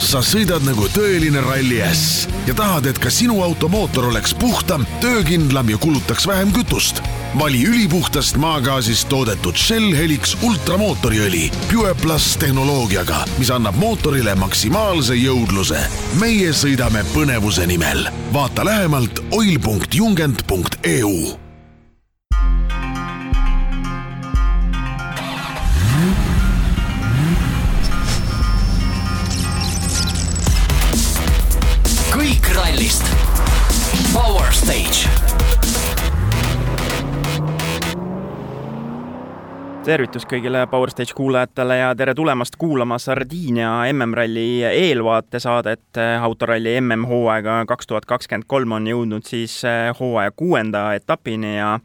sa sõidad nagu tõeline ralli äss ja tahad, et ka sinu auto mootor oleks puhtam, töökindlam ja kulutaks vähem kütust. vali ülipuhtast maagaasist toodetud Shell Helix ultramootoriõli Pure Plus tehnoloogiaga, mis annab mootorile maksimaalse jõudluse. meie sõidame põnevuse nimel. vaata lähemalt oil.jungent.eu Stage. tervitus kõigile Power Stage kuulajatele ja tere tulemast kuulama Sardiinia MM-ralli eelvaatesaadet. autoralli MM-hooaega kaks tuhat kakskümmend kolm on jõudnud siis eh, hooaja kuuenda etapini ja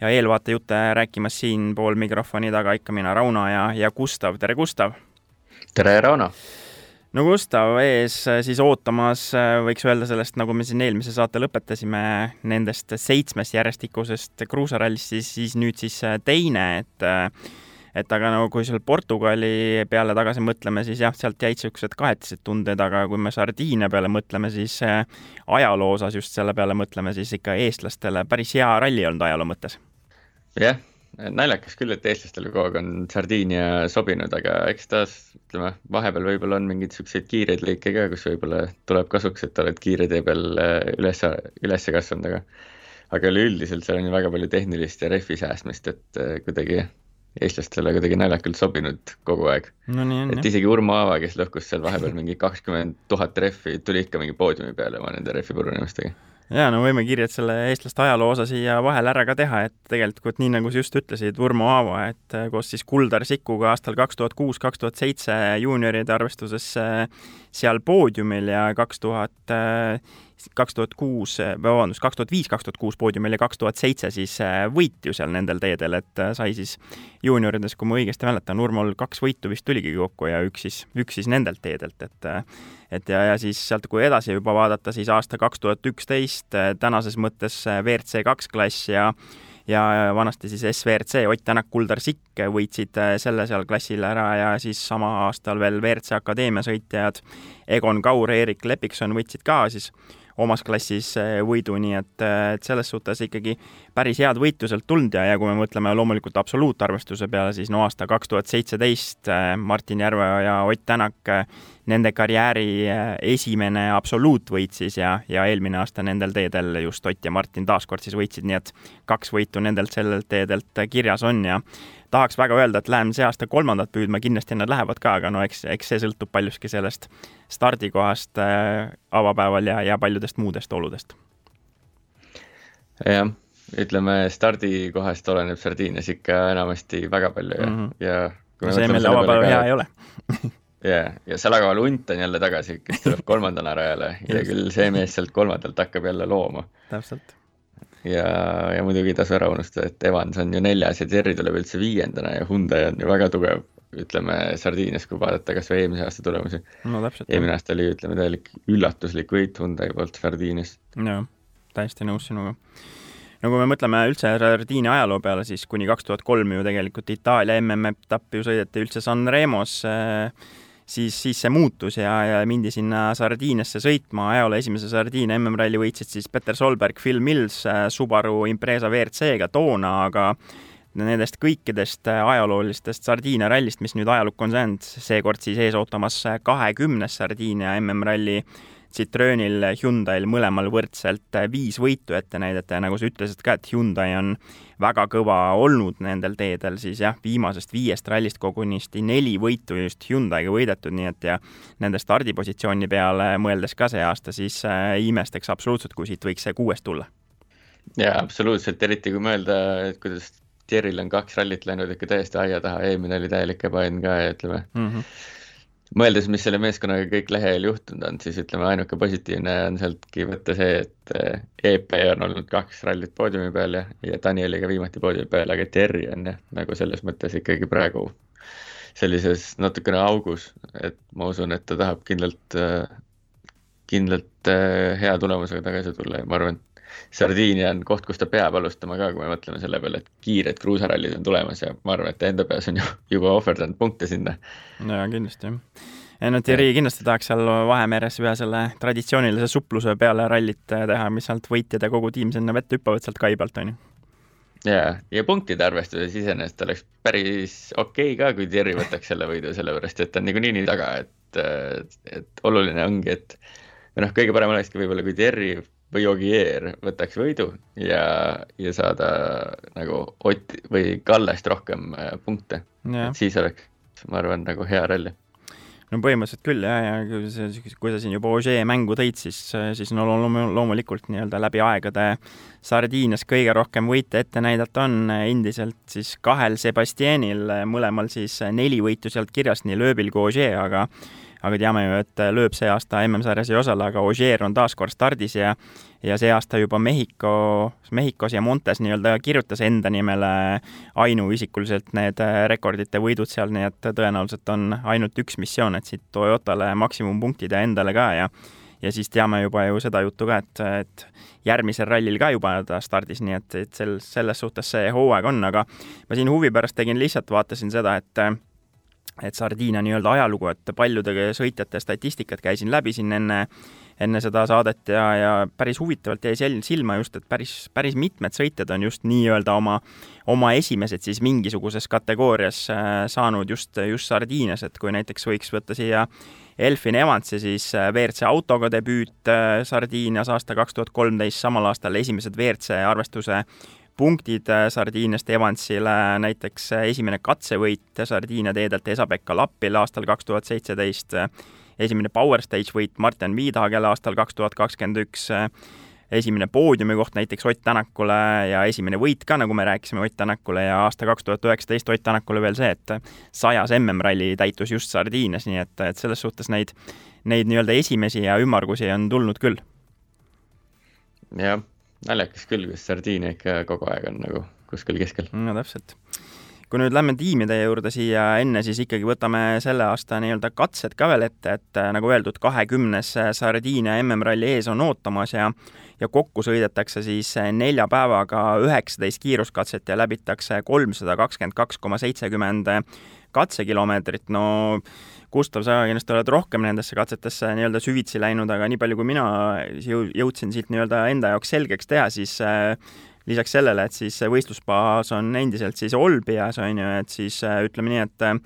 ja eelvaatejutte rääkimas siinpool mikrofoni taga ikka mina, Rauno ja, ja Gustav, tere Gustav! tere, Rauno! No Gustav ees siis ootamas, võiks öelda sellest, nagu me siin eelmise saate lõpetasime, nendest seitsmest järjestikusest kruusarallist, siis, siis nüüd siis teine, et et aga no kui seal Portugali peale tagasi mõtleme, siis jah, sealt jäid niisugused kahetised tunded, aga kui me Sardiinia peale mõtleme, siis ajaloo osas just selle peale mõtleme, siis ikka eestlastele päris hea ralli olnud ajaloo mõttes. jah, naljakas küll, et eestlastele kogu aeg on Sardiinia sobinud, aga eks taas ütleme, vahepeal võib-olla on mingeid siukseid kiireid lõike ka, kus võib-olla tuleb kasuks, et oled kiire tee peal üles, üles kasvanud, aga aga üleüldiselt seal on ju väga palju tehnilist ja rehvi säästmist, et kuidagi eestlastele kuidagi naljakalt sobinud kogu aeg no,. et isegi Urmo Aava, kes lõhkus seal vahepeal mingi kakskümmend tuhat rehvi, tuli ikka mingi poodiumi peale oma nende rehvi purunemistega ja no võime kiirelt selle eestlaste ajaloo osa siia vahele ära ka teha, et tegelikult nii, nagu sa just ütlesid, Urmo Aava, et koos siis Kuldar Sikuga aastal kaks tuhat kuus, kaks tuhat seitse juunioride arvestuses seal poodiumil ja kaks tuhat kaks tuhat kuus, vabandust, kaks tuhat viis, kaks tuhat kuus poodiumil ja kaks tuhat seitse siis äh, võit ju seal nendel teedel, et äh, sai siis juuniorides, kui ma õigesti mäletan, Urmol kaks võitu vist tuligi kokku ja üks siis, üks siis nendelt teedelt, et et ja, ja siis sealt, kui edasi juba vaadata, siis aasta kaks tuhat üksteist tänases mõttes WRC kaks klass ja ja vanasti siis SVRC Ott Tänak, Kuldar Sikk võitsid selle seal klassil ära ja siis sama aastal veel WRC Akadeemia sõitjad Egon Kaur, Erik Lepikson võitsid ka siis omas klassis eh, võidu, nii et, eh, et selles suhtes ikkagi päris head võitu sealt tulnud ja, ja kui me mõtleme loomulikult absoluutarvestuse peale, siis no aasta kaks tuhat seitseteist eh, Martin Järveoja ja Ott Tänak, nende karjääri esimene absoluutvõit siis ja, ja eelmine aasta nendel teedel just Ott ja Martin taaskord siis võitsid, nii et kaks võitu nendelt sellelt teedelt kirjas on ja tahaks väga öelda, et läheme see aasta kolmandat püüdma, kindlasti nad lähevad ka, aga no eks, eks see sõltub paljuski sellest stardikohast äh, avapäeval ja, ja paljudest muudest oludest. jah, ütleme stardikohast oleneb Sardiinias ikka enamasti väga palju ja mm, -hmm. ja no see meil avapäeval hea ei ole ja, ja Salagaval Unt on jälle tagasi, kes tuleb kolmandana rajale ja küll see mees sealt kolmandalt hakkab jälle looma. täpselt ja, ja muidugi ei tasu ära unustada, et Evans on ju neljas ja Jerry tuleb üldse viiendana ja Hyundai on ju väga tugev, ütleme Sardiinias, kui vaadata kas või eelmise aasta tulemusi no,. eelmine aasta oli, ütleme, täielik üllatuslik võit Hyundai poolt Sardiinias. jah, täiesti nõus sinuga no kui me mõtleme üldse Sardiinia ajaloo peale, siis kuni kaks tuhat kolm ju tegelikult Itaalia MM-etapp ju sõideti üldse Sanremos äh, siis, siis see muutus ja, ja mindi sinna Sardiiniasse sõitma, ajaloo esimese Sardiinia MM-ralli võitsid siis Peter Solberg, Phil Mills äh, Subaru Impreza WRC-ga toona, aga nendest kõikidest äh, ajaloolistest Sardiinia rallist, mis nüüd ajalukku on jäänud, seekord siis ees ootamas kahekümnes Sardiinia MM-ralli Citroenil, Hyundai'l mõlemal võrdselt viis võitu ette näidata ja nagu sa ütlesid ka, et Hyundai on väga kõva olnud nendel teedel, siis jah, viimasest viiest rallist kogunisti neli võitu just Hyundai'ga võidetud, nii et ja nende stardipositsiooni peale mõeldes ka see aasta, siis äh, ei imestaks absoluutselt, kui siit võiks see kuues tulla. jaa, absoluutselt, eriti kui mõelda, et kuidas Thierryl on kaks rallit läinud ikka täiesti aia taha, eelmine oli täielik ebaõnn ka ja ütleme mm, -hmm mõeldes, mis selle meeskonnaga kõik lähiajal juhtunud on, siis ütleme, ainuke positiivne on sealtki võtta see, et EP eh, e on olnud kaks rallit poodiumi peal ja, ja Danieliga viimati poodiumi peal, aga Terri on jah, nagu selles mõttes ikkagi praegu sellises natukene augus, et ma usun, et ta tahab kindlalt, kindlalt eh, hea tulemusega tagasi tulla ja ma arvan, et Sardiinia on koht, kus ta peab alustama ka, kui me mõtleme selle peale, et kiired kruusarallid on tulemas ja ma arvan, et ta enda peas on ju juba ohverdanud punkte sinna. jaa, kindlasti jah ei no Thierry kindlasti tahaks seal Vahemeres ühe selle traditsioonilise supluse peale rallit teha, mis sealt võitjad ja kogu tiim sinna vette hüppavad sealt kai pealt, on ju. ja, ja punktide arvestuses iseenesest oleks päris okei okay ka, kui Thierry võtaks selle võidu, sellepärast et ta on niikuinii nii taga, et, et oluline ongi, et või noh, kõige parem olekski võib-olla, kui Thierry või Ogier võtaks võidu ja, ja saada nagu Ott või Kallest rohkem äh, punkte. siis oleks, ma arvan, nagu hea ralli no põhimõtteliselt küll jah, ja kui sa, kui sa siin juba Ogier mängu tõid, siis, siis no loomulikult nii-öelda läbi aegade Sardiinias kõige rohkem võite ette näidata on endiselt siis kahel Sebastianil, mõlemal siis neli võitu sealt kirjas, nii lööbil kui Ogier, aga aga teame ju, et lööb see aasta MM-sarjas ei osale, aga Ogier on taas kord stardis ja ja see aasta juba Mehhiko, Mehhikos ja Montes nii-öelda kirjutas enda nimele ainuisikuliselt need rekordite võidud seal, nii et tõenäoliselt on ainult üks missioon, et siit Toyotale maksimumpunktid ja endale ka ja ja siis teame juba ju seda juttu ka, et, et järgmisel rallil ka juba ta stardis, nii et, et sel, selles suhtes see hooaeg on, aga ma siin huvi pärast tegin lihtsalt, vaatasin seda, et et Sardiinia nii-öelda ajalugu, et paljude sõitjate statistikat käisin läbi siin enne, enne seda saadet ja, ja päris huvitavalt jäi silma just, et päris, päris mitmed sõitjad on just nii-öelda oma, oma esimesed siis mingisuguses kategoorias äh, saanud just, just Sardiinias, et kui näiteks võiks võtta siia Elfin Evansi siis äh, WRC autoga debüüt äh, Sardiinias aasta kaks tuhat kolmteist, samal aastal esimesed WRC arvestuse punktid äh, Sardiiniast Evansile, näiteks äh, esimene katsevõit Sardiinia teedelt Esa-Pekka Lappil aastal kaks tuhat seitseteist, esimene Power Stage võit Martin Viidhagel aastal kaks tuhat kakskümmend üks, esimene poodiumi koht näiteks Ott Tänakule ja esimene võit ka, nagu me rääkisime, Ott Tänakule ja aasta kaks tuhat üheksateist Ott Tänakule veel see, et sajas MM-ralli täitus just Sardiinias, nii et, et selles suhtes neid, neid nii-öelda esimesi ja ümmargusi on tulnud küll. jah naljakas küll, kus Sardiinia ikka kogu aeg on nagu kuskil keskel. no täpselt. kui nüüd lähme tiimide juurde siia enne, siis ikkagi võtame selle aasta nii-öelda katsed ka veel ette, et äh, nagu öeldud, kahekümnes Sardiinia MM-ralli ees on ootamas ja ja kokku sõidetakse siis nelja päevaga üheksateist kiiruskatset ja läbitakse kolmsada kakskümmend kaks koma seitsekümmend katsekilomeetrit, no Gustav, sa kindlasti oled rohkem nendesse katsetesse nii-öelda süvitsi läinud, aga nii palju, kui mina jõudsin siit nii-öelda enda jaoks selgeks teha, siis äh, lisaks sellele, et siis võistlusbaas on endiselt siis Olbias, on ju, et siis äh, ütleme nii, et äh,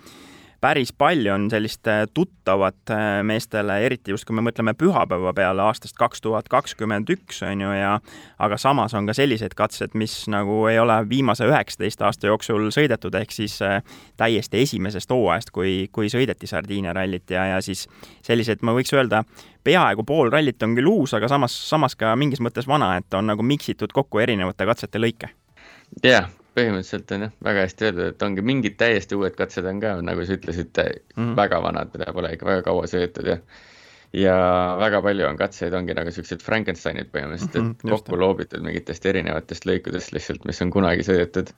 päris palju on sellist äh, tuttavat äh, meestele, eriti just kui me mõtleme pühapäeva peale aastast kaks tuhat kakskümmend üks, on ju, ja aga samas on ka selliseid katsed, mis nagu ei ole viimase üheksateist aasta jooksul sõidetud, ehk siis äh, täiesti esimesest hooajast, kui, kui sõideti Sardiinia rallit ja, ja siis sellised, ma võiks öelda, peaaegu pool rallit on küll uus, aga samas, samas ka mingis mõttes vana, et on nagu miksitud kokku erinevate katsete lõike. jah yeah põhimõtteliselt on jah, väga hästi öeldud, et ongi mingid täiesti uued katsed on ka, nagu sa ütlesid mm, -hmm. väga vanad, mida pole ikka väga kaua sõidetud ja ja väga palju on katseid, ongi nagu siuksed Frankensteinid põhimõtteliselt mm, -hmm, et kokku loobitud mingitest erinevatest lõikudest lihtsalt, mis on kunagi sõidetud.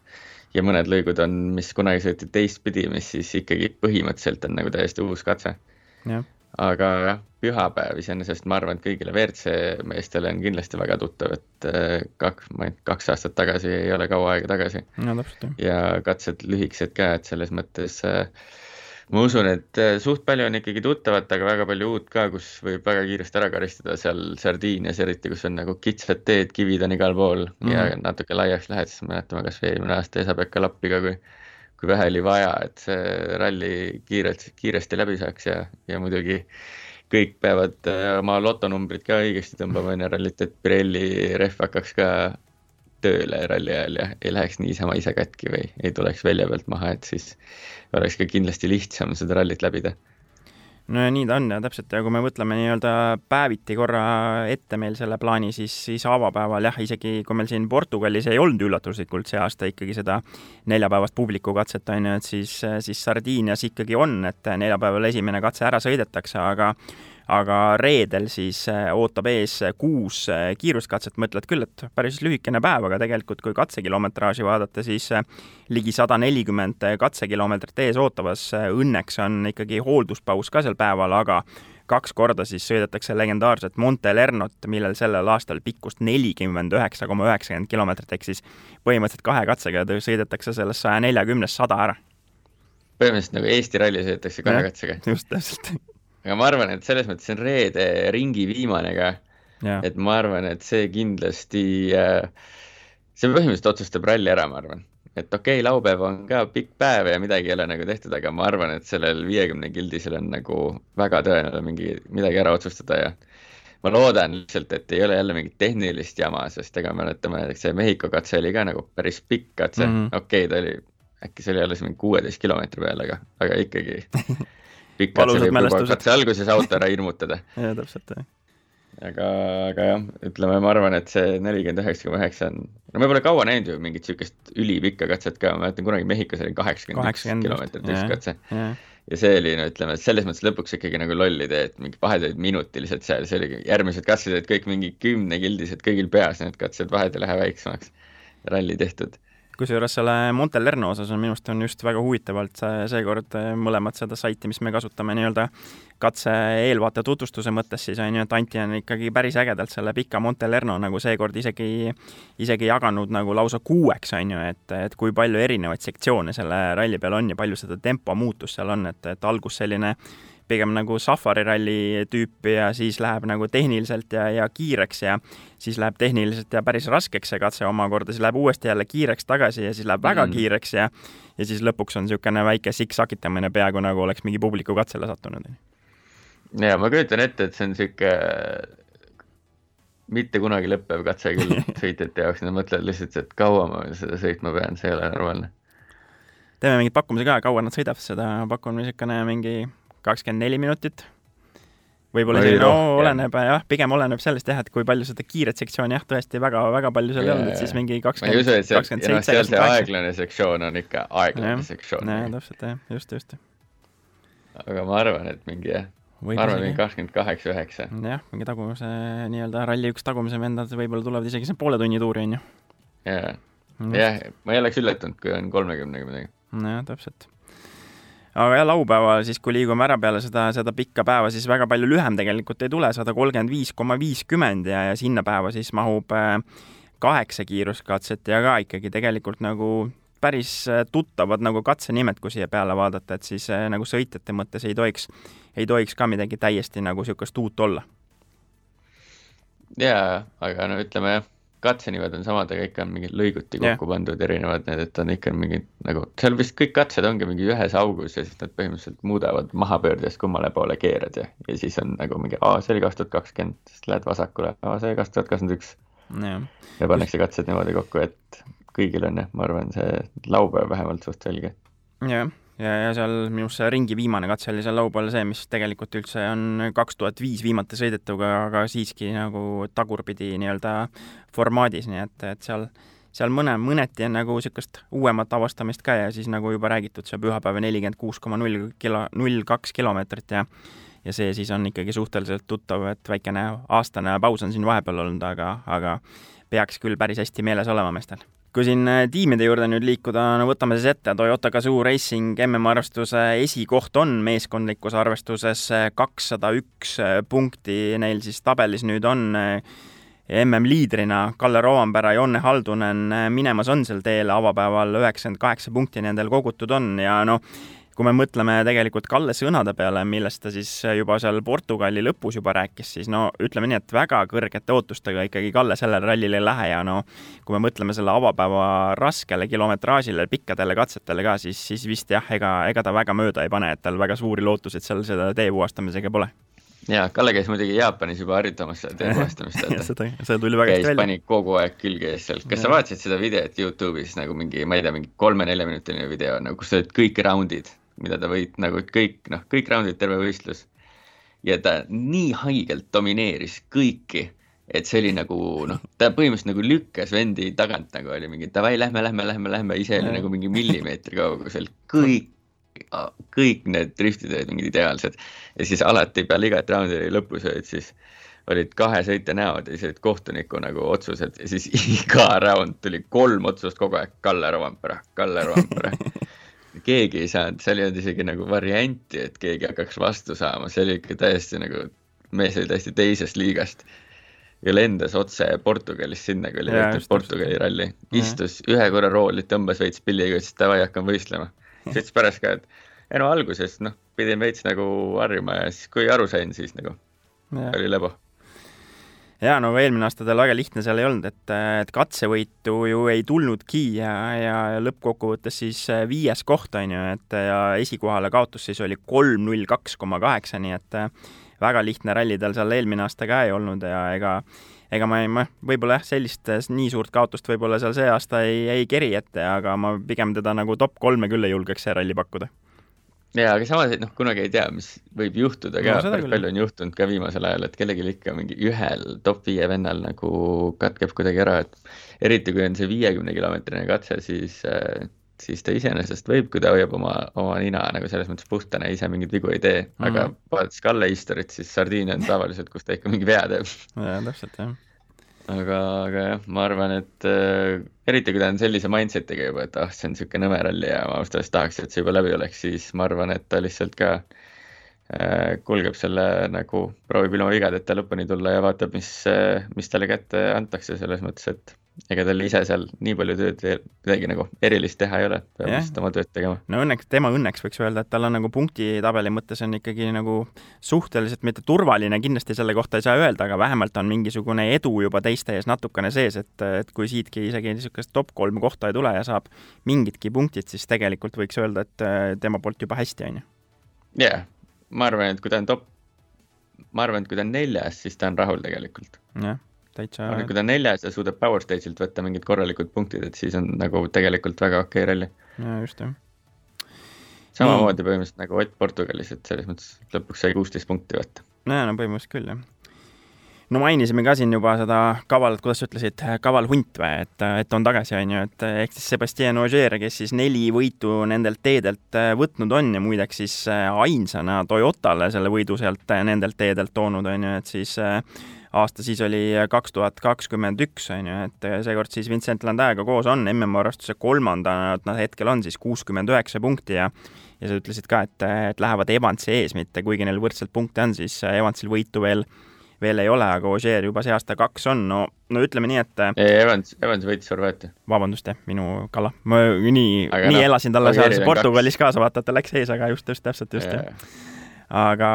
ja mõned lõigud on, mis kunagi sõideti teistpidi, mis siis ikkagi põhimõtteliselt on nagu täiesti uus katse aga jah, pühapäev iseenesest ma arvan, et kõigile WRC meestele on kindlasti väga tuttav, et äh, kaks, ma ei tea, kaks aastat tagasi ei ole kaua aega tagasi. ja katsed lühikesed ka, et selles mõttes äh, ma usun, et äh, suht palju on ikkagi tuttavat, aga väga palju uut ka, kus võib väga kiiresti ära karistada seal Sardiinias eriti, kus on nagu kitsad teed, kivid on igal pool mm -hmm. ja natuke laiaks lähed, siis mäletame kasvõi eelmine aasta Esa-Pekka Lappi ka, kui kui vähe oli vaja, et see ralli kiirelt, kiiresti läbi saaks ja, ja muidugi kõik peavad äh, oma lotonumbrid ka õigesti tõmbama enne rallit, et Pirelli rehv hakkaks ka tööle ralli ajal ja ei läheks niisama ise katki või ei tuleks välja pealt maha, et siis oleks ka kindlasti lihtsam seda rallit läbida no ja nii ta on ja täpselt, ja kui me mõtleme nii-öelda päeviti korra ette meil selle plaani, siis, siis avapäeval jah, isegi kui meil siin Portugalis ei olnud üllatuslikult see aasta ikkagi seda neljapäevast publikukatset, on ju, et siis, siis Sardiinias ikkagi on, et neljapäeval esimene katse ära sõidetakse, aga aga reedel siis äh, ootab ees kuus äh, kiiruskatset, mõtled küll, et päris lühikene päev, aga tegelikult kui katsekilometraaži vaadata, siis äh, ligi sada nelikümmend katsekilomeetrit ees ootamas, õnneks on ikkagi hoolduspaus ka sel päeval, aga kaks korda siis sõidetakse legendaarset Monte Lernot, millel sellel aastal pikkust nelikümmend üheksa koma üheksakümmend kilomeetrit, ehk siis põhimõtteliselt kahe katsega sõidetakse sellest saja neljakümnest sada ära. põhimõtteliselt nagu Eesti ralli sõidetakse kahe katsega. just, täpselt aga ma arvan, et selles mõttes on reede ringi viimane ka. et ma arvan, et see kindlasti äh,, see põhimõtteliselt otsustab ralli ära, ma arvan et okei okay,, laupäev on ka pikk päev ja midagi ei ole nagu tehtud, aga ma arvan, et sellel viiekümne gildisel on nagu väga tõenäoline mingi, midagi ära otsustada ja ma loodan lihtsalt, et ei ole jälle mingit tehnilist jama, sest ega mäletame, see Mehhiko katse oli ka nagu päris pikk katse mm -hmm., okei okay,, ta oli, äkki see oli alles mingi kuueteist kilomeetri peal, aga, aga ikkagi pikk katse võib juba katse alguses auto ära hirmutada. jaa, täpselt, jah aga, aga jah, ütleme, ma arvan, et see nelikümmend üheksa koma üheksa on, no me pole kaua näinud ju mingit niisugust ülipikka katset ka, ma mäletan kunagi Mehhikos oli kaheksakümmend üks kilomeetrit üks katse. ja see oli, no ütleme, selles mõttes lõpuks ikkagi nagu loll idee, et mingi vahed olid minutilised seal, see oli, järgmised katsed olid kõik mingi kümnekildised, kõigil peas need katsed, vahed ei lähe väiksemaks. ralli tehtud kusjuures selle Montelerno osas on minu arust on just väga huvitavalt seekord mõlemad seda saiti, mis me kasutame nii-öelda katse eelvaate tutvustuse mõttes siis on ju, et Anti on ikkagi päris ägedalt selle pika Montelerno nagu seekord isegi, isegi jaganud nagu lausa kuueks, on ju, et, et kui palju erinevaid sektsioone selle ralli peal on ja palju seda tempomuutust seal on, et, et algus selline pigem nagu safari ralli tüüpi ja siis läheb nagu tehniliselt ja, ja kiireks ja siis läheb tehniliselt ja päris raskeks see katse omakorda, siis läheb uuesti jälle kiireks tagasi ja siis läheb väga mm. kiireks ja ja siis lõpuks on niisugune väike siksakitamine, peaaegu nagu oleks mingi publiku katsele sattunud. ja ma kujutan ette, et see on niisugune mitte kunagi lõppev katse küll sõitjate jaoks, nad mõtlevad lihtsalt, et kaua ma seda sõitma pean, see ei ole normaalne. teeme mingeid pakkumisi ka, kaua nad sõidavad seda, pakun niisugune mingi kakskümmend neli minutit. võib-olla isegi, no oleneb jah, pigem oleneb sellest jah, et kui palju seda kiiret sektsiooni jah, tõesti väga-väga palju seal ei olnud, et siis mingi kakskümmend, kakskümmend seitse. seal see aeglane sektsioon on ikka aeglane sektsioon. jah, täpselt jah, just, just. aga ma arvan, et mingi jah ma arvan, mingi kakskümmend kaheksa, üheksa. jah, mingi tagumise nii-öelda ralli üks tagumise vendad võib-olla tulevad isegi see poole tunni tuuri, on ju. jaa, jah, ma ei oleks üllatunud, kui on kolmekümnega midagi. nojah, täpselt aga jah, laupäeval siis, kui liigume ära peale seda, seda pikka päeva, siis väga palju lühem tegelikult ei tule, sada kolmkümmend viis koma viiskümmend ja, ja sinna päeva siis mahub äh, kaheksa kiiruskatset ja ka ikkagi tegelikult nagu päris äh, tuttavad nagu katsenimed, kui siia peale vaadata, et siis äh, nagu sõitjate mõttes ei tohiks, ei tohiks ka midagi täiesti nagu niisugust uut olla. jaa, aga no ütleme jah katsenimed on samad, aga ikka on mingid lõiguti kokku yeah. pandud erinevad need, et on ikka mingid nagu, seal vist kõik katsed ongi mingi ühes augus ja siis nad põhimõtteliselt muudavad mahapöördes, kummale poole keerad ja, ja siis on nagu mingi, aa, see oli kaks tuhat kakskümmend, siis lähed vasakule, aa, see kaks tuhat kakskümmend üks. ja pannakse katsed niimoodi kokku, et kõigil on jah, ma arvan, see laupäev vähemalt suht selge. jah ja, ja seal minu arust see ringi viimane katse oli seal laupäeval see, mis tegelikult üldse on kaks tuhat viis viimati sõidetud, aga siiski nagu tagurpidi nii-öelda formaadis, nii et, et seal, seal mõne, mõneti on nagu niisugust uuemat avastamist ka ja siis nagu juba räägitud, see pühapäev nelikümmend kuus koma null kilo, null kaks kilomeetrit ja ja see siis on ikkagi suhteliselt tuttav, et väikene aastane paus on siin vahepeal olnud, aga, aga peaks küll päris hästi meeles olema meestel kui siin äh, tiimide juurde nüüd liikuda, no võtame siis ette, Toyota Gazoo Racing MM-arvestuse esikoht on meeskondlikus arvestuses äh, kakssada üks äh, punkti, neil siis tabelis nüüd on MM-liidrina Kalle Rovanpera, Jonne Haldunen minemas on sel teel, avapäeval üheksakümmend kaheksa punkti nendel kogutud on ja noh, kui me mõtleme tegelikult Kalle sõnade peale, millest ta siis juba seal Portugali lõpus juba rääkis, siis no ütleme nii, et väga kõrgete ootustega ikkagi Kalle sellele rallile ei lähe ja no kui me mõtleme selle avapäeva raskele kilometraažile, pikkadele katsetele ka, siis, siis vist jah, ega, ega ta väga mööda ei pane, et tal väga suuri lootuseid seal selle tee puhastamisega pole jaa, Kalle käis muidugi Jaapanis juba harjutamas seda teepuhastamist, seda, seda tuli väga hästi välja. pani kogu aeg külge ees seal, kas ja. sa vaatasid seda videot Youtube'is nagu mingi, ma ei tea, mingi kolme-neljaminutiline video nagu, kus olid kõik raundid mida ta võit-, nagu kõik, noh, kõik raundid, terve võistlus. ja ta nii haigelt domineeris kõiki, et see oli nagu noh, ta põhimõtteliselt nagu lükkas vendi tagant nagu oli mingi davai, lähme, lähme, lähme, lähme, ise oli nagu mingi millimeetri kaugusel, kõik, kõik need driftid olid mingid ideaalsed. ja siis alati peale igat raundi lõpus olid siis olid kahe sõitja näod ja siis olid kohtuniku nagu otsused. Ja siis iga raund tuli kolm otsust kogu aeg, Kalle Rovampere, Kalle Rovampere keegi ei saanud, seal ei olnud isegi nagu varianti, et keegi hakkaks vastu saama, see oli ikka täiesti nagu, mees oli täiesti teisest liigast. ja lendas otse Portugalist sinna, kui oli võetud Portugali ralli, istus -hmm. ühe korra rooli, tõmbas veits pilliga, ütles davai, hakkan võistlema. siis ütles pärast ka, et ei no alguses noh, pidin veits nagu harjuma ja siis, kui aru sain, siis nagu ja. oli lebo jaa, no eelmine aasta tal väga lihtne seal ei olnud, et, et katsevõitu ju ei tulnudki ja, ja lõppkokkuvõttes siis viies koht, on ju, et ja esikohale kaotus siis oli kolm null kaks koma kaheksa, nii et väga lihtne ralli tal seal eelmine aasta ka ei olnud ja ega ega ma ei, ma võib-olla jah, sellist nii suurt kaotust võib-olla seal see aasta ei, ei keri ette, aga ma pigem teda nagu top kolme küll ei julgeks see ralli pakkuda jaa, aga samas, et noh, kunagi ei tea, mis võib juhtuda ka no,, päris palju on juhtunud ka viimasel ajal, et kellelgi ikka mingi ühel top viie vennal nagu katkeb kuidagi ära, et eriti kui on see viiekümne kilomeetrine katse, siis äh, siis ta iseenesest võib, kui ta hoiab oma, oma nina nagu selles mõttes puhtana, ise mingeid vigu ei tee mm, -hmm. aga vaadates Kalle Istorit, siis Sardiinia on tavaliselt, kus ta ikka mingi vea teeb. jaa, täpselt, jah aga, aga jah, ma arvan, et äh, eriti kui ta on sellise mindset'iga juba, et ah, see on niisugune nõme ralli ja ma ausalt öeldes tahaks, et see juba läbi oleks, siis ma arvan, et ta lihtsalt ka äh, kulgeb selle nagu, proovib ilma vigadeta lõpuni tulla ja vaatab, mis äh,, mis talle kätte antakse, selles mõttes, et ega tal ise seal nii palju tööd midagi nagu erilist teha ei ole, peab lihtsalt oma tööd tegema. no õnneks, tema õnneks võiks öelda, et tal on nagu punktitabeli mõttes on ikkagi nagu suhteliselt mitte turvaline, kindlasti selle kohta ei saa öelda, aga vähemalt on mingisugune edu juba teiste ees natukene sees, et, et kui siitki isegi niisugust top kolm kohta ei tule ja saab mingidki punktid, siis tegelikult võiks öelda, et äh, tema poolt juba hästi, on ju. jaa, ma arvan, et kui ta on top, ma arvan, et kui ta on neljas, siis ta on rahul tegelikult. jah täitsa. kui ta on neljas ja suudab Power Stage'ilt võtta mingid korralikud punktid, et siis on nagu tegelikult väga okei okay ralli. jaa, just, jah. samamoodi põhimõtteliselt nagu Ott Portugalis, et selles mõttes lõpuks sai kuusteist punkti võtta. nojah, no põhimõtteliselt küll, jah no mainisime ka siin juba seda kavalat, kuidas sa ütlesid, kaval hunt või, et, et on tagasi, on ju, et ehk siis Sebastian Ogier, kes siis neli võitu nendelt teedelt võtnud on ja muideks siis ainsana Toyotale selle võidu sealt nendelt teedelt toonud, on ju, et siis aasta siis oli kaks tuhat kakskümmend üks, on ju, et seekord siis Vincent Landäga koos on MM-arvestuse kolmandana, nad hetkel on siis kuuskümmend üheksa punkti ja ja sa ütlesid ka, et, et lähevad Evansi ees, mitte kuigi neil võrdselt punkte on, siis Evansil võitu veel, veel ei ole, aga Ogier juba see aasta kaks on, no, no ütleme nii, et Evans, Evans võitis Horvaatia. vabandust, jah, minu kala. ma nii, nii no, elasin talle seal Portugalis kaasa, vaata, et ta läks ees, aga just, just, täpselt, just, jah aga,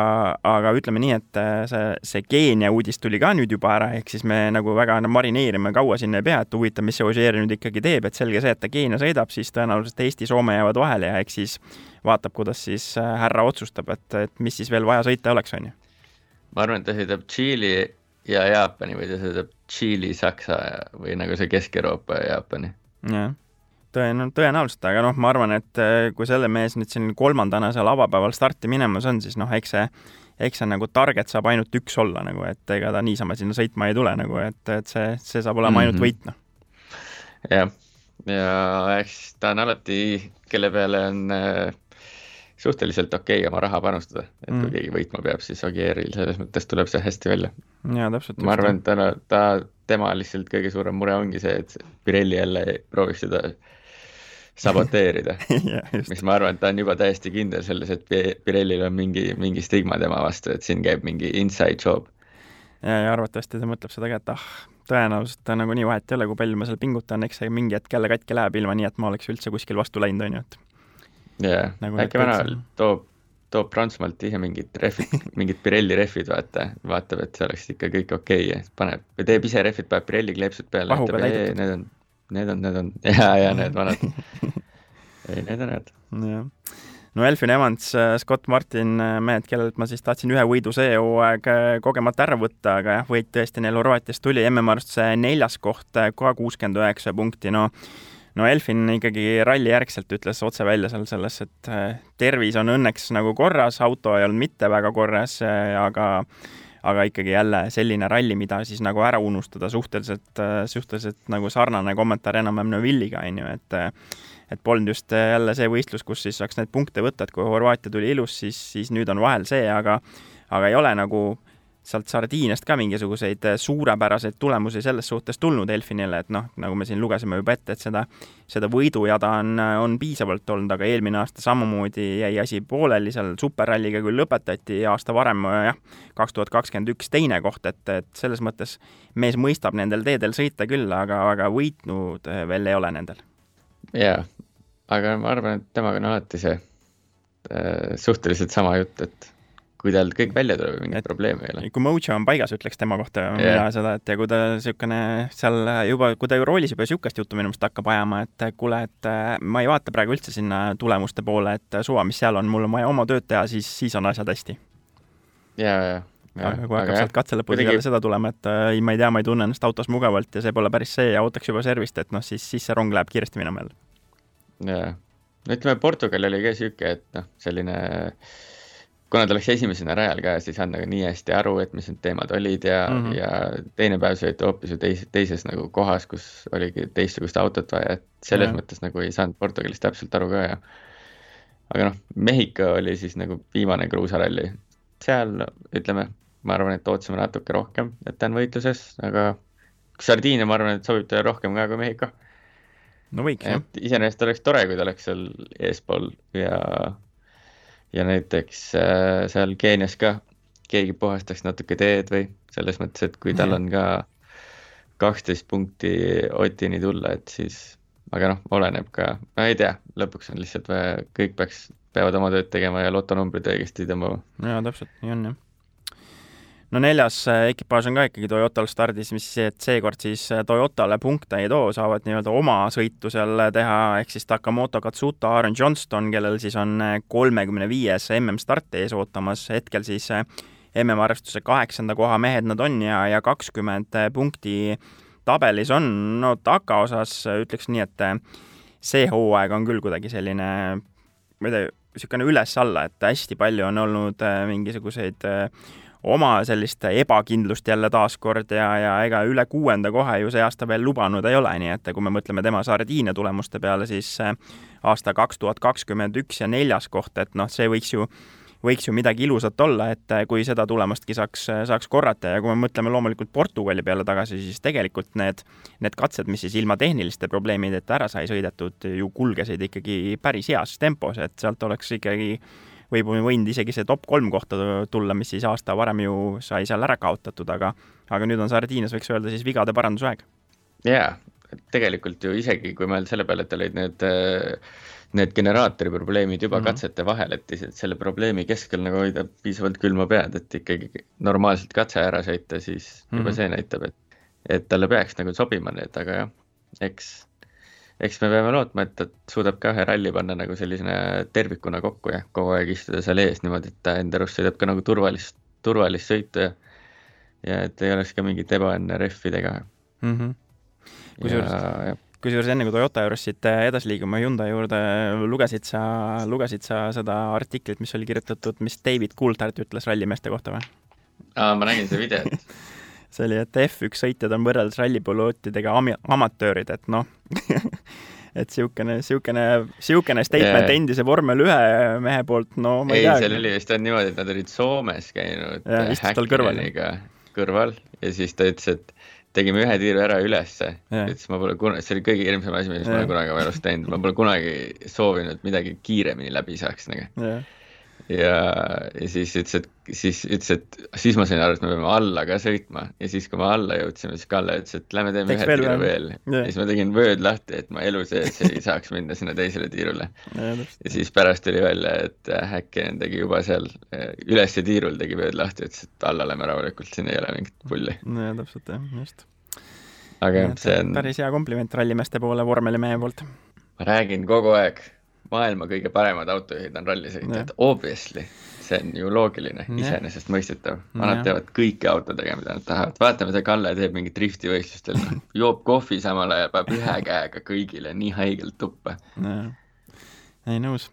aga ütleme nii, et äh, see, see Keenia uudis tuli ka nüüd juba ära, ehk siis me nagu väga marineerime kaua sinna ei pea, et huvitav, mis see Ožeer nüüd ikkagi teeb, et selge see, et ta Keenia sõidab, siis tõenäoliselt Eesti, Soome jäävad vahele ja eks siis vaatab, kuidas siis äh, härra otsustab, et, et mis siis veel vaja sõita oleks, on ju. Ma arvan, et ta sõidab Tšiili ja Jaapani või ta sõidab Tšiili, Saksa või nagu see Kesk-Euroopa ja Jaapani. jah tõen-, tõenäoliselt, aga noh, ma arvan, et äh, kui selle mees nüüd siin kolmandana seal avapäeval starti minemas on, siis noh, eks see, eks see nagu target saab ainult üks olla nagu, et ega ta niisama sinna sõitma ei tule nagu, et, et see, see saab olema ainult mhm. võit, noh. jah, ja eks ta on alati, kelle peale on äh, suhteliselt okei okay oma raha panustada, et mm. kui keegi võitma peab, siis Ogieril selles mõttes tuleb see hästi välja. jaa, täpselt. ma arvan, et ta, ta, tema lihtsalt kõige suurem mure ongi see, et Pirelli jälle prooviks seda saboteerida mis ma arvan, et ta on juba täiesti kindel selles, et Pirellil on mingi, mingi stigma tema vastu, et siin käib mingi inside job. ja, ja arvatavasti ta mõtleb seda ka, et ah, tõenäoliselt ta nagunii vahet ei ole, kui palju ma seal pingutan, eks see mingi hetk jälle katki läheb, ilma nii, et ma oleks üldse kuskil vastu läinud, on ju, et jaa. Nagu, äkki vana toob, toob Prantsusmaalt ise mingid rehvid, mingid Pirelli rehvid, vaata, vaatab, et see oleks ikka kõik okei okay ja paneb, teeb ise rehvid, paneb Pirelli kleepsud peale, ütleb, ei, need on need on, need on, ja, ja need vanad. Ei, need on head. jah. no Elfin Evans, äh, Scott Martin, äh, mehed, kellelt ma siis tahtsin ühe võidu see hooaeg äh, kogemata ära võtta, aga jah, võit tõesti neil Horvaatias tuli, MM-arvestuse neljas koht, ka kuuskümmend üheksa punkti, no no Elfin ikkagi ralli järgselt ütles otse välja seal selles, et tervis on õnneks nagu korras, auto ei olnud mitte väga korras, aga aga ikkagi jälle selline ralli, mida siis nagu ära unustada suhteliselt, suhteliselt nagu sarnane kommentaar enam-vähem Neuvilliga, on ju, et et polnud just jälle see võistlus, kus siis saaks neid punkte võtta, et kui Horvaatia tuli ilus, siis, siis nüüd on vahel see, aga aga ei ole nagu sealt Sardiiniast ka mingisuguseid äh, suurepäraseid tulemusi selles suhtes tulnud Elfinile, et noh, nagu me siin lugesime juba ette, et seda, seda võidujada on, on piisavalt olnud, aga eelmine aasta samamoodi jäi asi pooleli, seal superralliga küll lõpetati aasta varem jah, kaks tuhat kakskümmend üks teine koht, et, et selles mõttes mees mõistab nendel teedel sõita küll, aga, aga võitnud äh, veel ei ole nendel. jaa, aga ma arvan, et temaga on alati see äh, suhteliselt sama jutt, et kui tal kõik välja tuleb, mingit probleemi ei ole. kui mojo on paigas, ütleks tema kohta yeah. mina seda, et ja kui ta niisugune seal juba, kui ta roolis juba niisugust juttu minu meelest hakkab ajama, et kuule, et äh, ma ei vaata praegu üldse sinna tulemuste poole, et suva, mis seal on, mul on vaja oma tööd teha, siis, siis on asjad hästi. ja, ja aga kui hakkab sealt katse lõpus jälle seda tulema, et äh, ei, ma ei tea, ma ei tunne ennast autos mugavalt ja see pole päris see ja ootaks juba servist, et noh, siis, siis see rong läheb kiiresti minema jälle. jaa, no ütleme, Portugal oli ka niisugune, et noh, selline kuna ta läks esimesena rajal ka, siis ei saanud nagu nii hästi aru, et mis need teemad olid ja mm, -hmm. ja teine päev sõiti hoopis ju teis-, teises nagu kohas, kus oligi teistsugust autot vaja, et selles mm -hmm. mõttes nagu ei saanud Portugalis täpselt aru ka ja aga noh, Mehhiko oli siis nagu viimane kruusaralli, seal ütleme, ma arvan, et ootasime natuke rohkem, et ta on võitluses, aga Sardiinia, ma arvan, et sobib talle rohkem ka kui Mehhiko. no võiks, jah. iseenesest oleks tore, kui ta oleks seal eespool ja, ja näiteks äh, seal Keenias ka keegi puhastaks natuke teed või selles mõttes, et kui tal on ka kaksteist punkti Otini tulla, et siis, aga noh, oleneb ka, ma ei tea, lõpuks on lihtsalt vaja, kõik peaks, peavad oma tööd tegema ja lotonumbrid õigesti tõmbama. jaa, täpselt, nii on jah no neljas äh, ekipaaž on ka ikkagi Toyotal stardis, mis et seekord siis äh, Toyotale punkte ei too, saavad nii-öelda oma sõitu seal teha, ehk siis Takamoto Katsuta, Aaron Johnston, kellel siis on äh, kolmekümne viies MM-start ees ootamas, hetkel siis MM-arvestuse kaheksanda koha mehed nad on ja, ja kakskümmend punkti tabelis on, no Taka osas ütleks nii, et see hooaeg on küll kuidagi selline, ma ei tea, niisugune üles-alla, et hästi palju on olnud mingisuguseid äh, oma sellist ebakindlust jälle taaskord ja, ja ega üle kuuenda koha ju see aasta veel lubanud ei ole, nii et kui me mõtleme tema Sardiinia tulemuste peale, siis äh, aasta kaks tuhat kakskümmend üks ja neljas koht, et noh, see võiks ju võiks ju midagi ilusat olla, et äh, kui seda tulemustki saaks, äh, saaks korrata ja kui me mõtleme loomulikult Portugali peale tagasi, siis tegelikult need, need katsed, mis siis ilma tehniliste probleemideta ära sai sõidetud, ju kulgesid ikkagi päris heas tempos, et sealt oleks ikkagi võib võinud isegi see top kolm kohta tulla, mis siis aasta varem ju sai seal ära kaotatud, aga aga nüüd on Sardiinias, võiks öelda siis vigade parandusaeg. jaa, tegelikult ju isegi, kui mõelda selle peale, et olid need need generaatori probleemid juba mm -hmm. katsete vahel, et selle probleemi keskel nagu hoida piisavalt külma pead, et ikkagi normaalselt katse ära sõita, siis juba mm -hmm. see näitab, et et talle peaks nagu sobima need, aga jah, eks eks me peame lootma, et ta suudab ka ühe ralli panna nagu sellisena tervikuna kokku ja kogu aeg istuda seal ees niimoodi, et ta enda arust sõidab ka nagu turvalist, turvalist sõitu ja ja et ei oleks ka mingit ebaõnne rehvidega. Mm -hmm.. kusjuures, kusjuures enne kui Toyota juurest siit edasi liigume Hyundai juurde, lugesid sa, lugesid sa seda artiklit, mis oli kirjutatud, mis David Coulthard ütles rallimeeste kohta või? aa, ma nägin seda videot see oli, et F1 sõitjad on võrreldes rallipilootidega ami-, amatöörid, et noh et niisugune, niisugune, niisugune statement yeah. endise vormel ühe mehe poolt, no ma ei, ei tea. seal oli vist on niimoodi, et nad olid Soomes käinud Häkkiniga kõrval ja siis ta ütles, et tegime ühe tiiru ära ülesse yeah., ütles ma pole kunagi, see oli kõige hirmsam asi, mis yeah. ma olen kunagi oma elus teinud, ma pole kunagi soovinud midagi kiiremini läbi saaks nagu yeah ja, ja siis ütles, et siis ütles, et siis ma sain aru, et me peame alla ka sõitma ja siis, kui me alla jõudsime, siis Kalle ütles, et lähme teeme Teks ühe tiiru veel yeah.. ja siis ma tegin vööd lahti, et ma elu sees ei saaks minna sinna teisele tiirule yeah,. ja siis pärast tuli välja, et Häkkinen tegi juba seal ülesse tiirul tegi vööd lahti, ütles, et alla lähme rahulikult, siin ei ole mingit pulli. nojah, täpselt jah, just. aga jah, see on päris hea kompliment rallimeeste poole vormelimehe poolt. ma räägin kogu aeg maailma kõige paremad autojuhid on rallisõitjad, obviously, see on ju loogiline, iseenesestmõistetav. Nad teevad kõiki autodega, mida nad tahavad, vaata, mida Kalle teeb mingit drifti võistlustel, noh, joob kohvi samal ajal, paneb ühe käega kõigile nii haigelt tuppa. ei, nõus.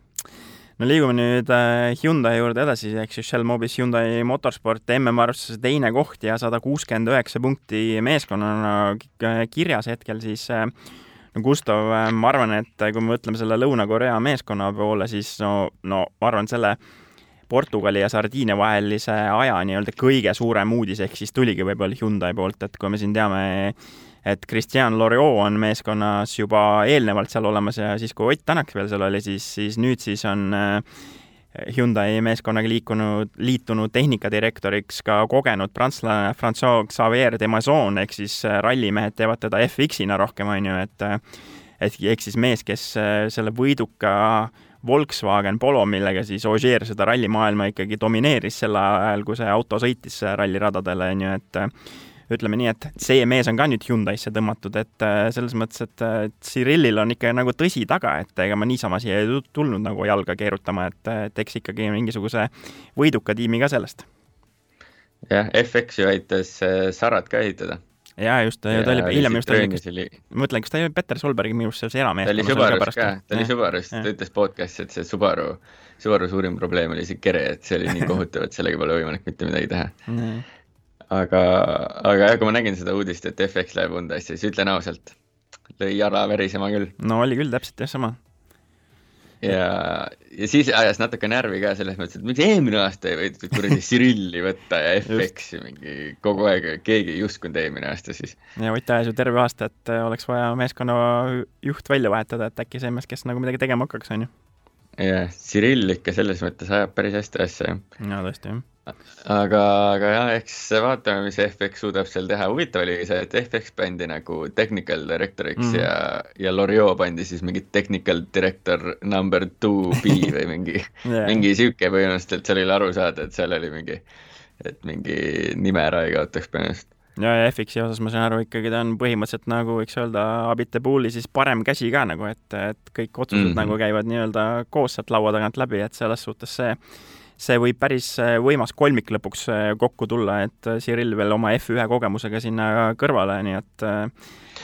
No liigume nüüd äh, Hyundai juurde edasi, ehk siis Shell Mobis Hyundai Motorsport MM-arvestuses teine koht ja sada kuuskümmend üheksa punkti meeskonnana kirjas hetkel siis äh, no Gustav, äh, ma arvan, et äh, kui me mõtleme selle Lõuna-Korea meeskonna poole, siis no, no ma arvan, selle Portugali ja Sardiinia vahelise aja nii-öelda kõige suurem uudis ehk siis tuligi võib-olla Hyundai poolt, et kui me siin teame, et Christian Loriot on meeskonnas juba eelnevalt seal olemas ja siis, kui Ott Tänak veel seal oli, siis, siis nüüd siis on äh, Hyundai meeskonnaga liikunud, liitunud tehnikadirektoriks ka kogenud prantslane Francois Xavier de Maison ehk siis äh, rallimehed teevad teda FX-ina rohkem, on ju, et äh, et ehk siis mees, kes äh, selle võiduka Volkswagen Polo, millega siis Ogier seda rallimaailma ikkagi domineeris sel ajal, kui see auto sõitis ralliradadele, on ju, et ütleme nii, et see mees on ka nüüd Hyundai'sse tõmmatud, et äh, selles mõttes, et Cyrillil on ikka nagu tõsi taga, et ega ma niisama siia ei tulnud nagu jalga keerutama, et, et eks ikkagi mingisuguse võiduka tiimi ka sellest. jah, FX ju aitas äh, Sarat ka ehitada. Jaa, just, ta oli hiljem just oli, oli... ma mõtlen, kas ta olnud Peter Solbergi minu arust selles eramees. ta oli Subarus ka, ta oli Subarus, ta ütles podcast'is, et see Subaru, Subaru suurim probleem oli see kere, et see oli nii kohutav, et sellega pole võimalik mitte midagi teha aga, aga jah, kui ma nägin seda uudist, et FX läheb Hyundai'sse, siis ütlen ausalt, lõi jala verisema küll. no oli küll täpselt jah, sama. ja, ja siis ajas natuke närvi ka selles mõttes, et miks eelmine aasta ei võidud kuradi Cyrilli võtta ja FX-i mingi kogu aeg, keegi ei uskunud eelmine aasta siis. ja Ott ajas ju terve aasta, et oleks vaja meeskonna juht välja vahetada, et äkki see mees, kes nagu midagi tegema hakkaks, on ju. jah, Cirill ikka selles mõttes ajab päris hästi asja, jah. jaa, tõesti, jah aga, aga jah, eks vaatame, mis FX suudab seal teha, huvitav oli see, et FX pandi nagu technical director'iks mm ja, ja Loriot pandi siis mingi technical director number two B või mingi yeah. mingi sihuke põhimõtteliselt, seal oli aru saada, et seal oli mingi, et mingi nime ära ei kaotaks põhimõtteliselt ja, ja FX-i osas ma saan aru, ikkagi ta on põhimõtteliselt nagu võiks öelda Abitebouli siis parem käsi ka nagu, et, et kõik otsused mm -hmm. nagu käivad nii-öelda koos sealt laua tagant läbi, et selles suhtes see see võib päris äh, võimas kolmik lõpuks äh, kokku tulla, et äh, Cyril veel oma F1 kogemusega sinna kõrvale, nii et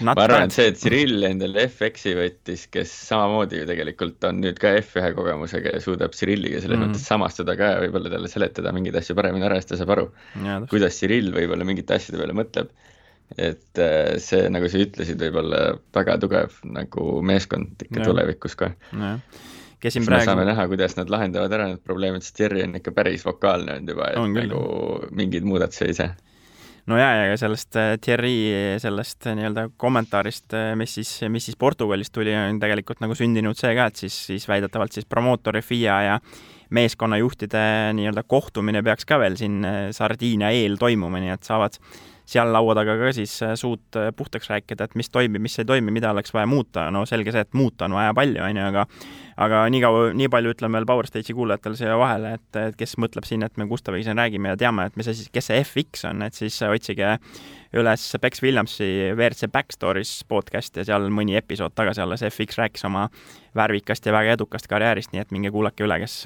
ma arvan, et see, et Cyril endale FX-i võttis, kes samamoodi ju tegelikult on nüüd ka F1 kogemusega ja suudab Cyrilliga selles mm mõttes samastuda ka ja võib-olla talle seletada mingeid asju paremini ära, siis ta saab aru, kuidas Cyril võib-olla mingite asjade peale mõtleb. et see, nagu sa ütlesid, võib olla väga tugev nagu meeskond ikka ja. tulevikus ka kes siin praegu. saame näha, kuidas nad lahendavad ära need probleemid, sest Jerry on ikka päris vokaalne olnud juba, et on nagu mingeid muudatusi ei saa no ja, ja sellest äh, Thierry sellest äh, nii-öelda kommentaarist, äh, mis siis, mis siis Portugalist tuli, on tegelikult nagu sündinud see ka, et siis, siis väidetavalt siis promootori FIA ja meeskonnajuhtide nii-öelda kohtumine peaks ka veel siin Sardiinia eel toimuma, nii et saavad seal laua taga ka siis äh, suud äh, puhtaks rääkida, et mis toimib, mis ei toimi, mida oleks vaja muuta, no selge see, et muuta on vaja palju, on ju, aga aga nii kaua, nii palju ütlen veel Power Stage'i kuulajatele siia vahele, et, et kes mõtleb siin, et me Gustaviga siin räägime ja teame, et mis asi, kes see FX on, et siis otsige üles Bex Williamsi WRC Backstories podcast ja seal mõni episood tagasi alles FX rääkis oma värvikast ja väga edukast karjäärist, nii et minge kuulake üle, kes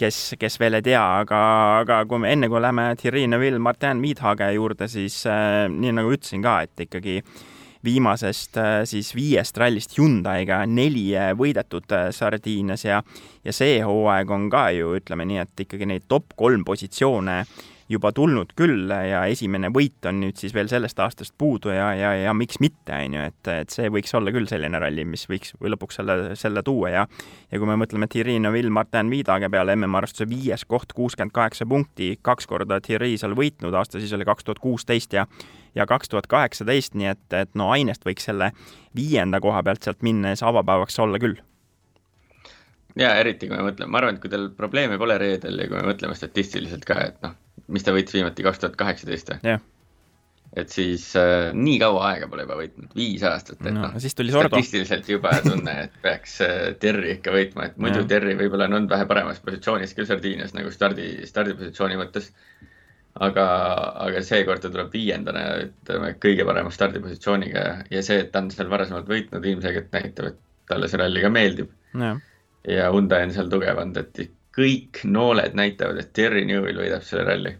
kes, kes veel ei tea, aga, aga kui me enne, kui läheme Thierry Neuville, Martin Miidhage juurde, siis äh, nii nagu ütlesin ka, et ikkagi viimasest äh, siis viiest rallist Hyundai'ga neli äh, võidetud äh, Sardiinias ja ja see hooaeg on ka ju, ütleme nii, et ikkagi neid top kolm positsioone äh, juba tulnud küll ja esimene võit on nüüd siis veel sellest aastast puudu ja, ja, ja miks mitte, on ju, et, et see võiks olla küll selline ralli, mis võiks või lõpuks selle, selle tuua ja ja kui me mõtleme Thierry Neuville, Martin Viidage peale MM-arvestuse viies koht, kuuskümmend kaheksa punkti, kaks korda Thierry seal võitnud, aasta siis oli kaks tuhat kuusteist ja ja kaks tuhat kaheksateist, nii et, et no ainest võiks selle viienda koha pealt sealt see avapäevaks olla küll. Ja eriti kui me mõtleme, ma arvan, et kui teil probleeme pole reedel ja kui me mõtleme statistiliselt ka, et noh, mis ta võitis viimati, kaks tuhat kaheksateist või? Et siis äh, nii kaua aega pole juba võitnud, viis aastat, et no, noh, statistiliselt juba tunne, et peaks äh, Terri ikka võitma, et muidu yeah. Terri võib-olla on olnud vähe paremas positsioonis küll Sardiinias nagu stardi, stardipositsiooni mõttes. aga, aga seekord ta tuleb viiendana, ütleme, kõige parema stardipositsiooniga ja see, et ta on seal varasemalt võitnud, ilmselgelt näitab, et talle see ralli ka meeldib. Ja Hyundai on seal tugev olnud, et kõik nooled näitavad, et Terry Newell võidab selle ralli.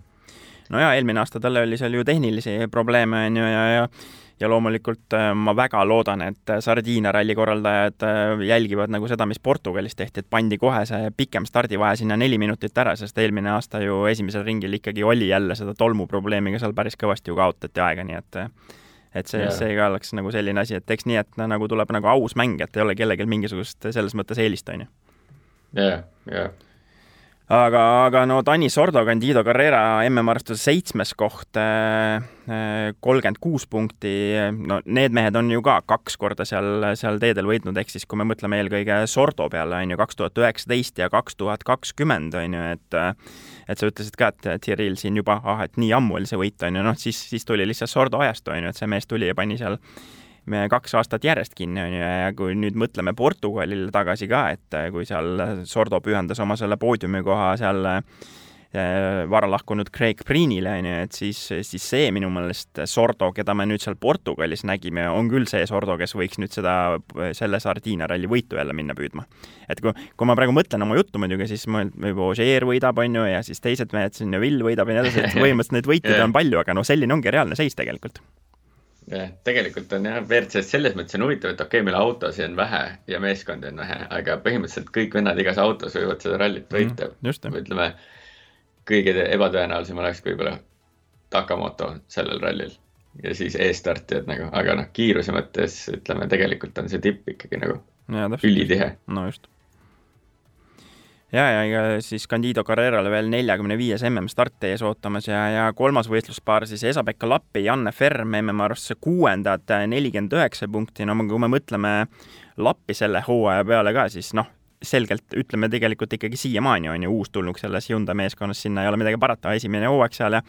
no jaa, eelmine aasta tal oli seal ju tehnilisi probleeme, on ju, ja, ja ja loomulikult äh, ma väga loodan, et Sardiinia ralli korraldajad äh, jälgivad nagu seda, mis Portugalis tehti, et pandi kohe see pikem stardivahe sinna neli minutit ära, sest eelmine aasta ju esimesel ringil ikkagi oli jälle seda tolmuprobleemiga seal päris kõvasti ju kaotati aega, nii et et see, see ka oleks nagu selline asi, et eks nii, et nagu tuleb nagu aus mäng, et ei ole kellelgi mingisugust selles mõttes eelist, on ju. jah, jah aga, aga no Tanis Sordo, Candido Carrera MM-arvestuse seitsmes koht, äh, äh, kolmkümmend kuus punkti, no need mehed on ju ka kaks korda seal, seal teedel võitnud, ehk siis kui me mõtleme eelkõige Sordo peale, on ju, kaks tuhat üheksateist ja kaks tuhat kakskümmend, on ju, et et sa ütlesid ka, et Thierryl siin juba, ah, et nii ammu oli see võit, on ju, noh, siis, siis tuli lihtsalt Sordo ajastu, on ju, et see mees tuli ja pani seal kaks aastat järjest kinni, on ju, ja kui nüüd mõtleme Portugalile tagasi ka, et kui seal Sordo pühendas oma selle poodiumikoha seal Äh, vara lahkunud Craig Breenile, on ju, et siis, siis see minu meelest Sordo, keda me nüüd seal Portugalis nägime, on küll see Sordo, kes võiks nüüd seda, selle Sardiinia ralli võitu jälle minna püüdma. et kui, kui ma praegu mõtlen oma juttu muidugi, siis mul Ožeer võidab, on ju, ja siis teised mehed siin, Vill võidab ja nii edasi, et põhimõtteliselt neid võitjaid on palju, aga no selline ongi reaalne seis tegelikult jah, tegelikult on jah, WRC-s selles mõttes on huvitav, et okei okay,, meil autosid on vähe ja meeskondi on vähe, aga põhimõtteliselt kõik vennad igas autos võivad seda rallit võita mm,. ütleme kõige ebatõenäolisem oleks võib-olla Takamoto sellel rallil ja siis eestartijad nagu, aga noh, kiiruse mõttes ütleme, tegelikult on see tipp ikkagi nagu ja, ülitihe. no just. Ja, ja ega siis Candido Carrerale veel neljakümne viies mm start ees ootamas ja, ja kolmas võistluspaar siis Esa-Pekka Lappi, Janne Ferm MM-arvusse kuuendad, nelikümmend üheksa punkti, no kui me mõtleme Lappi selle hooaja peale ka, siis noh, selgelt ütleme tegelikult ikkagi siiamaani on ju uustulnuk selles Hyundai meeskonnas, sinna ei ole midagi parata, esimene hooaeg seal ja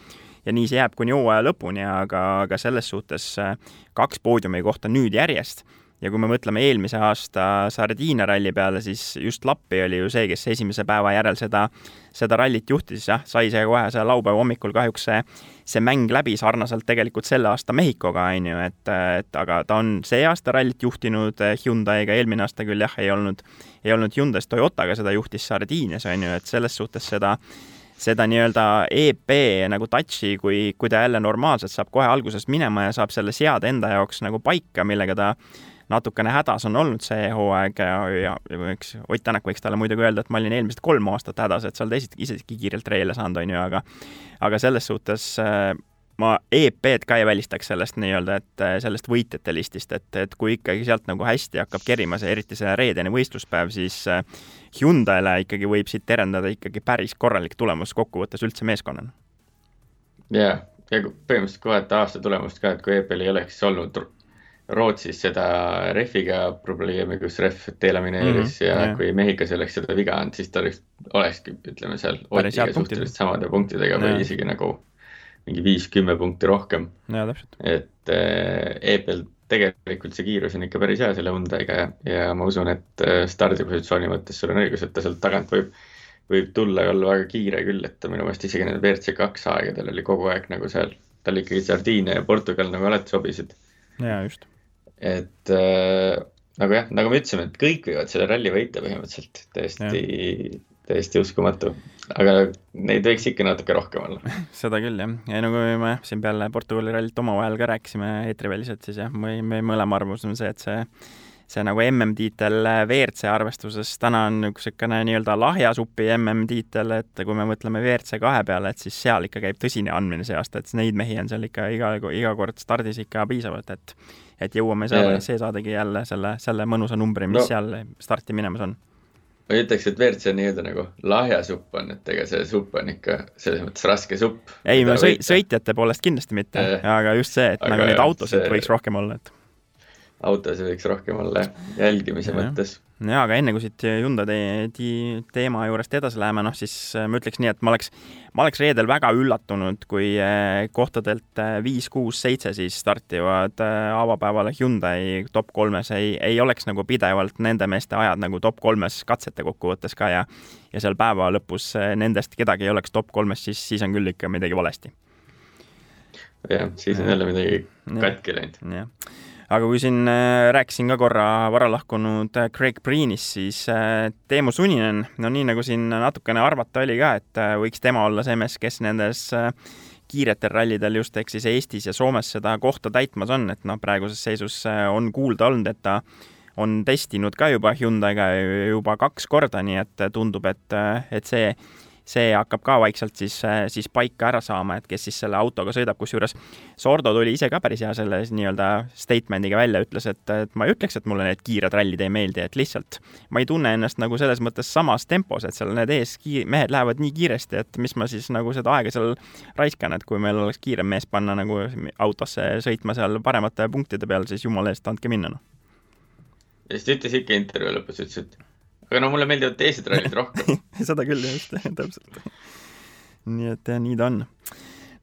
ja nii see jääb kuni hooaja lõpuni, aga, aga selles suhtes äh, kaks poodiumi kohta nüüd järjest ja kui me mõtleme eelmise aasta Sardiinia ralli peale, siis just Lappi oli ju see, kes esimese päeva järel seda, seda rallit juhtis, jah, sai see kohe seal laupäeva hommikul kahjuks see, see mäng läbi sarnaselt tegelikult selle aasta Mehhikoga, on ju, et, et aga ta on see aasta rallit juhtinud Hyundai'ga, eelmine aasta küll jah, ei olnud, ei olnud Hyundai's Toyotaga, seda juhtis Sardiinias, on ju, et selles suhtes seda seda nii-öelda EP nagu touch'i, kui, kui ta jälle normaalselt saab kohe algusest minema ja saab selle seada enda jaoks nagu paika, millega ta natukene hädas on olnud see hooaeg ja, ja, eks Ott Tänak võiks talle muidugi öelda, et ma olin eelmised kolm aastat hädas, et sa oled isegi, isegi kiirelt reile saanud, on ju, aga aga selles suhtes äh, ma EP-d ka ei välistaks sellest nii-öelda, et äh, sellest võitjate listist, et, et kui ikkagi sealt nagu hästi hakkab kerima see, eriti see reedene võistluspäev, siis äh, Hyundai'le ikkagi võib siit terendada ikkagi päris korralik tulemus kokkuvõttes üldse meeskonnana. jaa, ja põhimõtteliselt kohati aasta tulemust ka, et kui EP-l ei oleks olnud Rootsis seda rehviga probleemi, kus rehv delamineeris mm -hmm, ja yeah. kui Mehhikos ei oleks seda viga olnud, siis ta oleks, olekski, ütleme seal Otiga suhteliselt samade punktidega või yeah. isegi nagu mingi viis-kümme punkti rohkem. et äh, EP-l tegelikult see kiirus on ikka päris hea selle Hyundai'ga ja, ja ma usun, et äh, stardipositsiooni mõttes sul on õigus, et ta sealt tagant võib, võib tulla ja olla väga kiire küll, et ta minu meelest isegi nendel WRC kaks aegadel oli kogu aeg nagu seal, tal ikkagi Sardiinia ja Portugal nagu alati sobisid. jaa, just et äh, nagu jah, nagu me ütlesime, et kõik võivad selle ralli võita põhimõtteliselt, täiesti, täiesti uskumatu. aga neid võiks ikka natuke rohkem olla seda küll, jah. ja nagu me jah, siin peale Portugali rallit omavahel ka rääkisime eetriväliselt, siis jah, me, me mõlema arvamus on see, et see see nagu MM-tiitel WRC arvestuses täna on niisugune nii-öelda lahja supi MM-tiitel, et kui me mõtleme WRC kahe peale, et siis seal ikka käib tõsine andmine see aasta, et neid mehi on seal ikka iga, iga kord stardis ikka piisavalt, et et jõuame seal, see saadagi jälle selle, selle mõnusa numbri, mis no. seal starti minemas on ma ütleks, et WRC on nii-öelda nagu lahja supp on, et ega see supp on ikka selles mõttes raske supp. ei, no sõi-, sõitjate poolest kindlasti mitte, aga just see, et aga nagu neid autosid see... võiks rohkem olla, et autosid võiks rohkem olla jälgimise ja, mõttes. jaa, aga enne kui siit Hyundai te te teema juurest edasi läheme, noh siis äh, ma ütleks nii, et ma oleks, ma oleks reedel väga üllatunud, kui äh, kohtadelt äh, viis, kuus, seitse siis startivad avapäeval Hyundai top kolmes ei, ei oleks nagu pidevalt nende meeste ajad nagu top kolmes katsete kokkuvõttes ka ja ja seal päeva lõpus nendest kedagi ei oleks top kolmes, siis, siis on küll ikka midagi valesti. jah, siis on jälle midagi katki läinud. jah aga kui siin äh, rääkisin ka korra vara lahkunud äh, Craig Breenist, siis äh, Teemu Suninen, no nii nagu siin natukene arvata oli ka, et võiks tema olla see mees, kes nendes kiiretel rallidel just ehk siis Eestis ja Soomes seda kohta täitmas on, et noh, praeguses seisus on kuulda olnud, et ta on testinud ka juba Hyundai'ga juba kaks korda, nii et tundub, et, et see see hakkab ka vaikselt siis, siis paika ära saama, et kes siis selle autoga sõidab, kusjuures Sordo tuli ise ka päris hea selle nii-öelda statement'iga välja, ütles, et, et ma ei ütleks, et mulle need kiired rallid ei meeldi, et lihtsalt ma ei tunne ennast nagu selles mõttes samas tempos, et seal need ees mehed lähevad nii kiiresti, et mis ma siis nagu seda aega seal raiskan, et kui meil oleks kiirem mees panna nagu autosse sõitma seal paremate punktide peal, siis jumala eest, andke minna, noh. ja siis ta ütles ikka intervjuu lõpus, ütles, et aga no mulle meeldivad teised rallid rohkem seda küll, just, täpselt. nii et jah, nii ta on.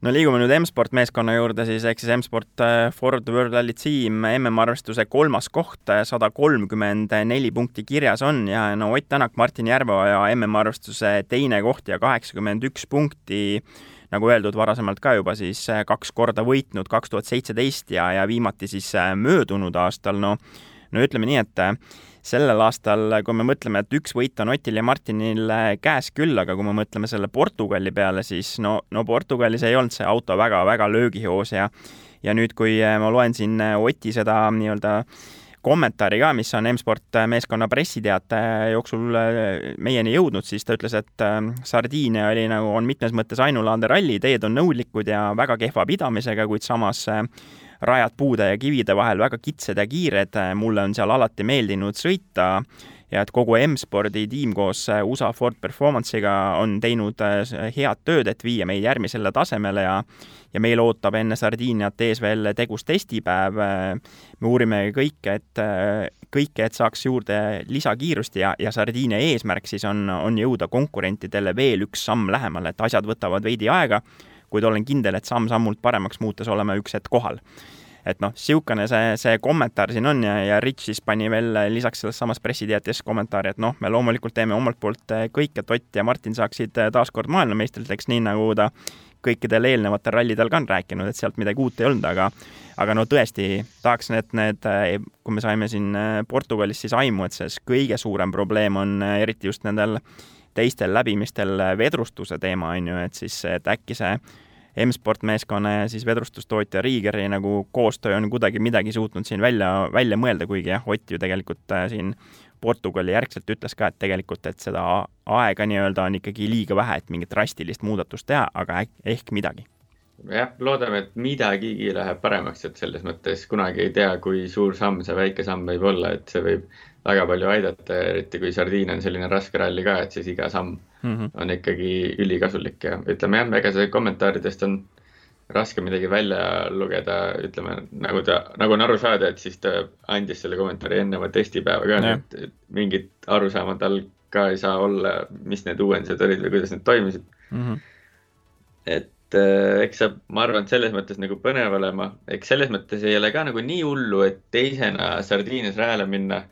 no liigume nüüd M-sport meeskonna juurde siis, ehk siis M-sport äh, Ford World Rally Team MM-arvestuse kolmas koht, äh, sada kolmkümmend neli punkti kirjas on ja no Ott Tänak, Martin Järveoja MM-arvestuse teine koht ja kaheksakümmend üks punkti nagu öeldud, varasemalt ka juba siis äh, kaks korda võitnud, kaks tuhat seitseteist ja, ja viimati siis möödunud aastal, no no ütleme nii, et sellel aastal, kui me mõtleme, et üks võit on Otil ja Martinil käes küll, aga kui me mõtleme selle Portugali peale, siis no, no Portugalis ei olnud see auto väga-väga löögihoos ja ja nüüd, kui ma loen siin Oti seda nii-öelda kommentaari ka, mis on M-sport meeskonna pressiteate jooksul meieni jõudnud, siis ta ütles, et Sardiinia oli nagu, on mitmes mõttes ainulaadne ralli, teed on nõudlikud ja väga kehva pidamisega, kuid samas rajad puude ja kivide vahel väga kitsad ja kiired, mulle on seal alati meeldinud sõita ja et kogu M-spordi tiim koos USA Ford Performance'iga on teinud äh, head tööd, et viia meid järgmisele tasemele ja ja meil ootab enne Sardiiniat ees veel tegus testipäev. me uurime kõike, et, kõike, et saaks juurde lisakiirust ja, ja Sardiinia eesmärk siis on, on jõuda konkurentidele veel üks samm lähemale, et asjad võtavad veidi aega kuid olen kindel, et samm-sammult paremaks muutes oleme üks hetk kohal. et noh, niisugune see, see kommentaar siin on ja, ja Rich siis pani veel lisaks selles samas pressiteates kommentaari, et noh, me loomulikult teeme omalt poolt kõik, et Ott ja Martin saaksid taas kord maailmameistriteks, nii nagu ta kõikidel eelnevatel rallidel ka on rääkinud, et sealt midagi uut ei olnud, aga aga no tõesti, tahaks, et need, kui me saime siin Portugalis siis aimu, et see kõige suurem probleem on eriti just nendel teistel läbimistel vedrustuse teema, on ju, et siis, et äkki see M-sport meeskonna ja siis vedrustustootja Riigeri nagu koostöö on kuidagi midagi suutnud siin välja, välja mõelda, kuigi jah, Ott ju tegelikult äh, siin Portugali järgselt ütles ka, et tegelikult, et seda aega nii-öelda on ikkagi liiga vähe, et mingit drastilist muudatust teha, aga ehk midagi jah, loodame, et midagigi läheb paremaks, et selles mõttes kunagi ei tea, kui suur samm see väike samm võib olla, et see võib väga palju aidata, eriti kui sardiin on selline raske ralli ka, et siis iga samm mm -hmm. on ikkagi ülikasulik ja ütleme jah, ega see kommentaaridest on raske midagi välja lugeda, ütleme nagu ta, nagu on aru saada, et siis ta andis selle kommentaari enne oma testipäeva ka, nii et, et mingit arusaama tal ka ei saa olla, mis need uuendused olid või kuidas need toimisid mm. -hmm. et eks saab, ma arvan, et selles mõttes nagu põnev olema, eks selles mõttes ei ole ka nagu nii hullu, et teisena Sardiinias rajale minna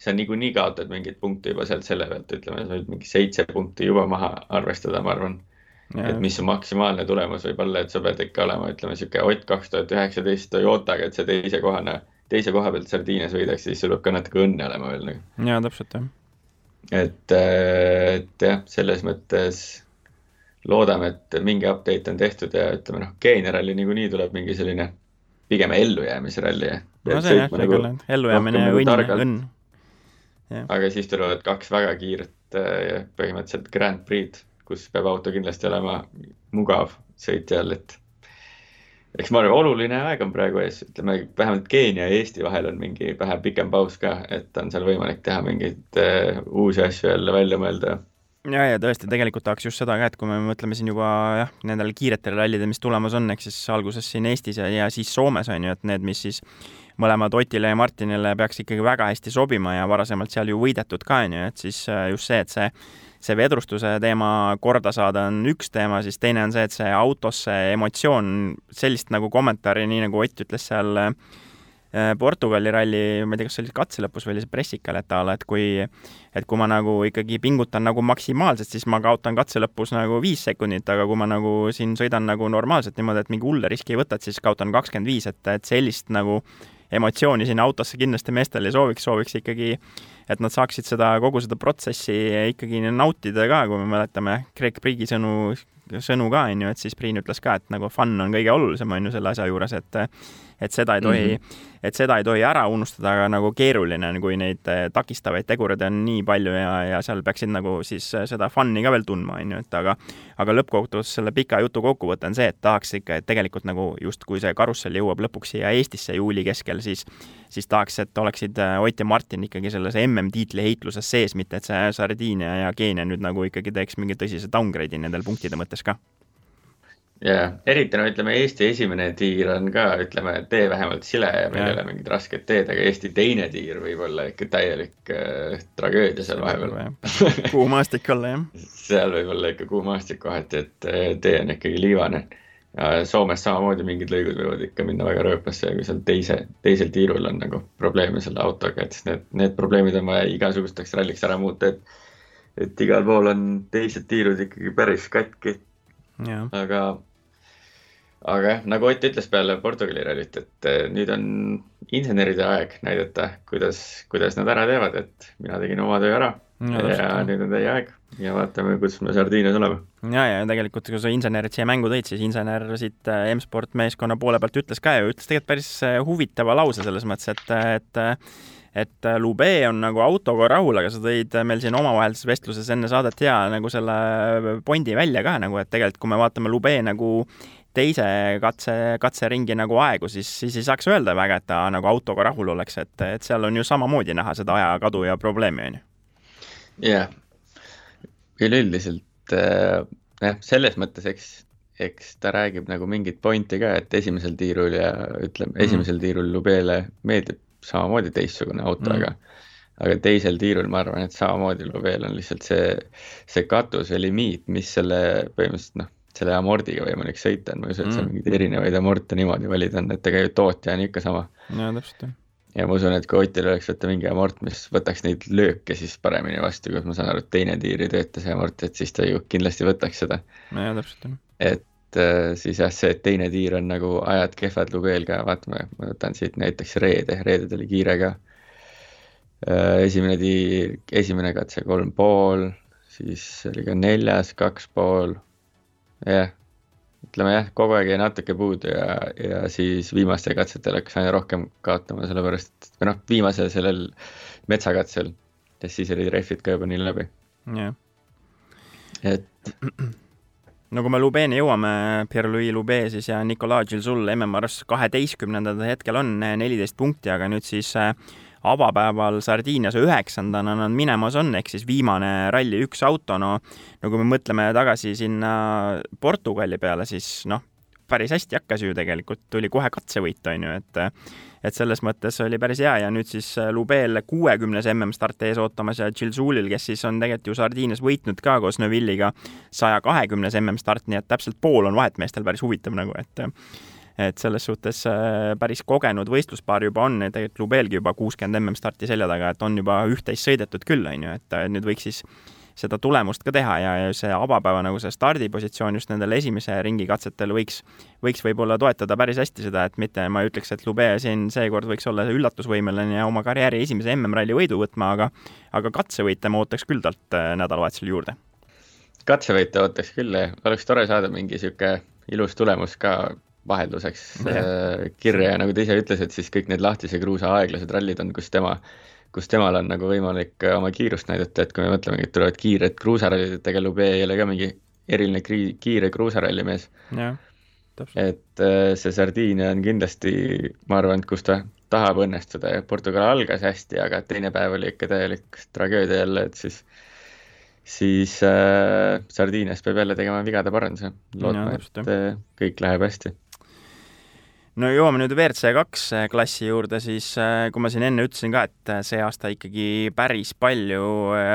sa niikuinii kaotad mingeid punkte juba sealt selle pealt, ütleme, sa võid mingi seitse punkti juba maha arvestada, ma arvan. et mis su maksimaalne tulemus võib olla, et sa pead ikka olema, ütleme sihuke Ott kaks tuhat üheksateist Toyotaga, et sa teise kohana, teise koha pealt Sardiinias võidaks, siis sul peab ka natuke õnne olema veel nagu. jaa, täpselt jah. et, et jah, selles mõttes loodame, et mingi update on tehtud ja ütleme noh, Keenia ralli niikuinii tuleb mingi selline pigem ellujäämisralli. no see jah, nagu, ellujäämine ja õnn, õnn. Aga siis tulevad kaks väga kiiret äh, põhimõtteliselt Grand Prix'd, kus peab auto kindlasti olema mugav sõitjal, et eks ma arvan, oluline aeg on praegu ees, ütleme vähemalt Keenia ja Eesti vahel on mingi vähe pikem paus ka, et on seal võimalik teha mingeid uh, uusi asju jälle välja mõelda ja, ja tõesti, tegelikult tahaks just seda ka, et kui me mõtleme siin juba jah, nendele kiiretele rallidele, mis tulemas on, ehk siis alguses siin Eestis ja, ja siis Soomes on ju, et need, mis siis mõlemad Otile ja Martinile peaks ikkagi väga hästi sobima ja varasemalt seal ju võidetud ka, on ju, et siis äh, just see, et see, see vedrustuse teema korda saada on üks teema, siis teine on see, et see autos see emotsioon, sellist nagu kommentaari, nii nagu Ott ütles seal äh, Portugali ralli, ma ei tea, kas see oli katse lõpus või oli see pressikal, et la, et kui et kui ma nagu ikkagi pingutan nagu maksimaalselt, siis ma kaotan katse lõpus nagu viis sekundit, aga kui ma nagu siin sõidan nagu normaalselt niimoodi, et mingi hulle riski ei võta, et siis kaotan kakskümmend viis, et, et sellist nagu emotsiooni sinna autosse kindlasti meestel ei sooviks, sooviks ikkagi, et nad saaksid seda, kogu seda protsessi ikkagi nautida ka, kui me mäletame Greg Priigi sõnu, sõnu ka, on ju, et siis Priin ütles ka, et nagu fun on kõige olulisem, on ju, selle asja juures, et et seda ei tohi mm, -hmm. et seda ei tohi ära unustada, aga nagu keeruline on, kui neid eh, takistavaid tegureid on nii palju ja, ja seal peaksid nagu siis eh, seda fun'i ka veel tundma, on ju, et aga aga lõppkokkuvõttes selle pika jutu kokkuvõte on see, et tahaks ikka, et tegelikult nagu just, kui see karussell jõuab lõpuks siia Eestisse juuli keskel, siis siis tahaks, et oleksid eh, Ott ja Martin ikkagi selles MM-tiitli heitluses sees, mitte et see Sardiinia ja Keenia nüüd nagu ikkagi teeks mingi tõsise downgrade'i nendel punktide mõttes ka jaa, eriti no ütleme, Eesti esimene tiir on ka, ütleme, tee vähemalt sile ja meil ei ole mingit rasket teed, aga Eesti teine tiir võib olla ikka täielik äh, tragöödia seal vahepeal. kuum maastik olla, jah. seal võib olla ikka kuum maastik kohati, et äh, tee on ikkagi liivane. ja Soomes samamoodi mingid lõigud võivad ikka minna väga rööpasse ja kui seal teise, teisel tiirul on nagu probleeme selle autoga, et need, need probleemid on vaja igasugusteks ralliks ära muuta, et et igal pool on teised tiirud ikkagi päris katki. aga, aga jah, nagu Ott ütles peale Portugali rallit, et eh, nüüd on inseneride aeg näidata, kuidas, kuidas nad ära teevad, et mina tegin oma töö ära. Ja, ja nüüd on teie aeg. Ja vaatame, kus me sardiinias oleme. ja, ja tegelikult, kui sa insenerid siia mängu tõid, siis insener siit eh, M-sport meeskonna poole pealt ütles ka ju, ütles tegelikult päris eh, huvitava lause selles mõttes, et, et et Lube on nagu autoga rahul, aga sa tõid meil siin omavahelises vestluses enne saadet hea nagu selle pointi välja ka nagu, et tegelikult kui me vaatame Lube nagu teise katse, katseringi nagu aegu, siis, siis ei saaks öelda väga, et ta nagu autoga rahul oleks, et, et seal on ju samamoodi näha seda ajakadu ja probleemi, on ju. jah, üleüldiselt jah, selles mõttes, eks, eks ta räägib nagu mingit pointi ka, et esimesel tiirul ja ütleme, esimesel mm. tiirul Lubele meeldib samamoodi teistsugune auto mm., aga aga teisel tiirul ma arvan, et samamoodi Loveel on lihtsalt see, see katuse limiit, mis selle põhimõtteliselt noh, selle amordiga võimalik sõita on, ma ei usu, et seal mm. mingeid erinevaid amorte niimoodi valida on, et ju tootja on ikka sama. jaa, täpselt, jah. ja ma usun, et kui Otil oleks võtta mingi amort, mis võtaks neid lööke siis paremini vastu, kus ma saan aru, et teine tiir ei tööta see amort, et siis ta ju kindlasti võtaks seda. jaa, täpselt, jah. et äh, siis jah, see, et teine tiir on nagu ajad kehvad lubeel ka, vaatame, ma võtan siit näiteks reede, reeded oli kiire ka. Äh, esimene tiir, esimene katse kolm pool, siis oli ka neljas kaks pool. Jah, ütleme jah, kogu aeg jäi natuke puudu ja, ja siis viimastel katsetel hakkas aina rohkem kaotama, sellepärast, või noh, viimasel sellel metsakatsel, sest siis olid rehvid ka juba nii läbi. jah. et no kui me Lubeeni jõuame, Pierre-Louis Lube siis ja Nicolas Gilsul MM-arvestus kaheteistkümnendal hetkel on neliteist punkti, aga nüüd siis äh, avapäeval Sardiinias üheksandana nad minemas on, ehk siis viimane ralli üks auto, no no kui me mõtleme tagasi sinna Portugali peale, siis noh, päris hästi hakkas ju tegelikult, tuli kohe katsevõit, on ju, et et selles mõttes oli päris hea ja nüüd siis Lubel kuuekümnes MM-start ees ootamas ja Gilsulil, kes siis on tegelikult ju Sardiinias võitnud ka koos Neuvilliga saja kahekümnes MM-start, nii et täpselt pool on vahet meestel, päris huvitav nagu, et et selles suhtes äh, päris kogenud võistluspaar juba on, tegelikult Lubelgi juba kuuskümmend MM-starti selja taga, et on juba üht-teist sõidetud küll, on ju, et nüüd võiks siis seda tulemust ka teha ja, ja see avapäeva nagu see stardipositsioon just nendel esimese ringi katsetel võiks, võiks võib-olla toetada päris hästi seda, et mitte, ma ei ütleks, et Lube siin seekord võiks olla üllatusvõimeline ja oma karjääri esimese MM-ralli võidu võtma, aga aga katsevõite ma ootaks küll talt äh, nädalavahetusel juurde. katsevõite ootaks küll, oleks tore saada mingi niisugune ilus tulemus ka vahelduseks yeah. Äh, kirja ja nagu ta ise ütles, et siis kõik need lahtise kruusa aeglased rallid on, kus tema kus temal on nagu võimalik äh, oma kiirust näidata, et kui me mõtlemegi, et tulevad kiired kruusarallid, et ega Lube ei ole ka mingi eriline kri-, kiire kruusaralli mees. et äh, see Sardiinia on kindlasti, ma arvan, et kus ta tahab õnnestuda ja Portugal algas hästi, aga teine päev oli ikka täielik tragöödia jälle, et siis siis äh, Sardiinias peab jälle tegema vigade paranduse, lootma, et äh, kõik läheb hästi no jõuame nüüd WRC kaks äh, klassi juurde, siis äh, kui ma siin enne ütlesin ka, et äh, see aasta ikkagi päris palju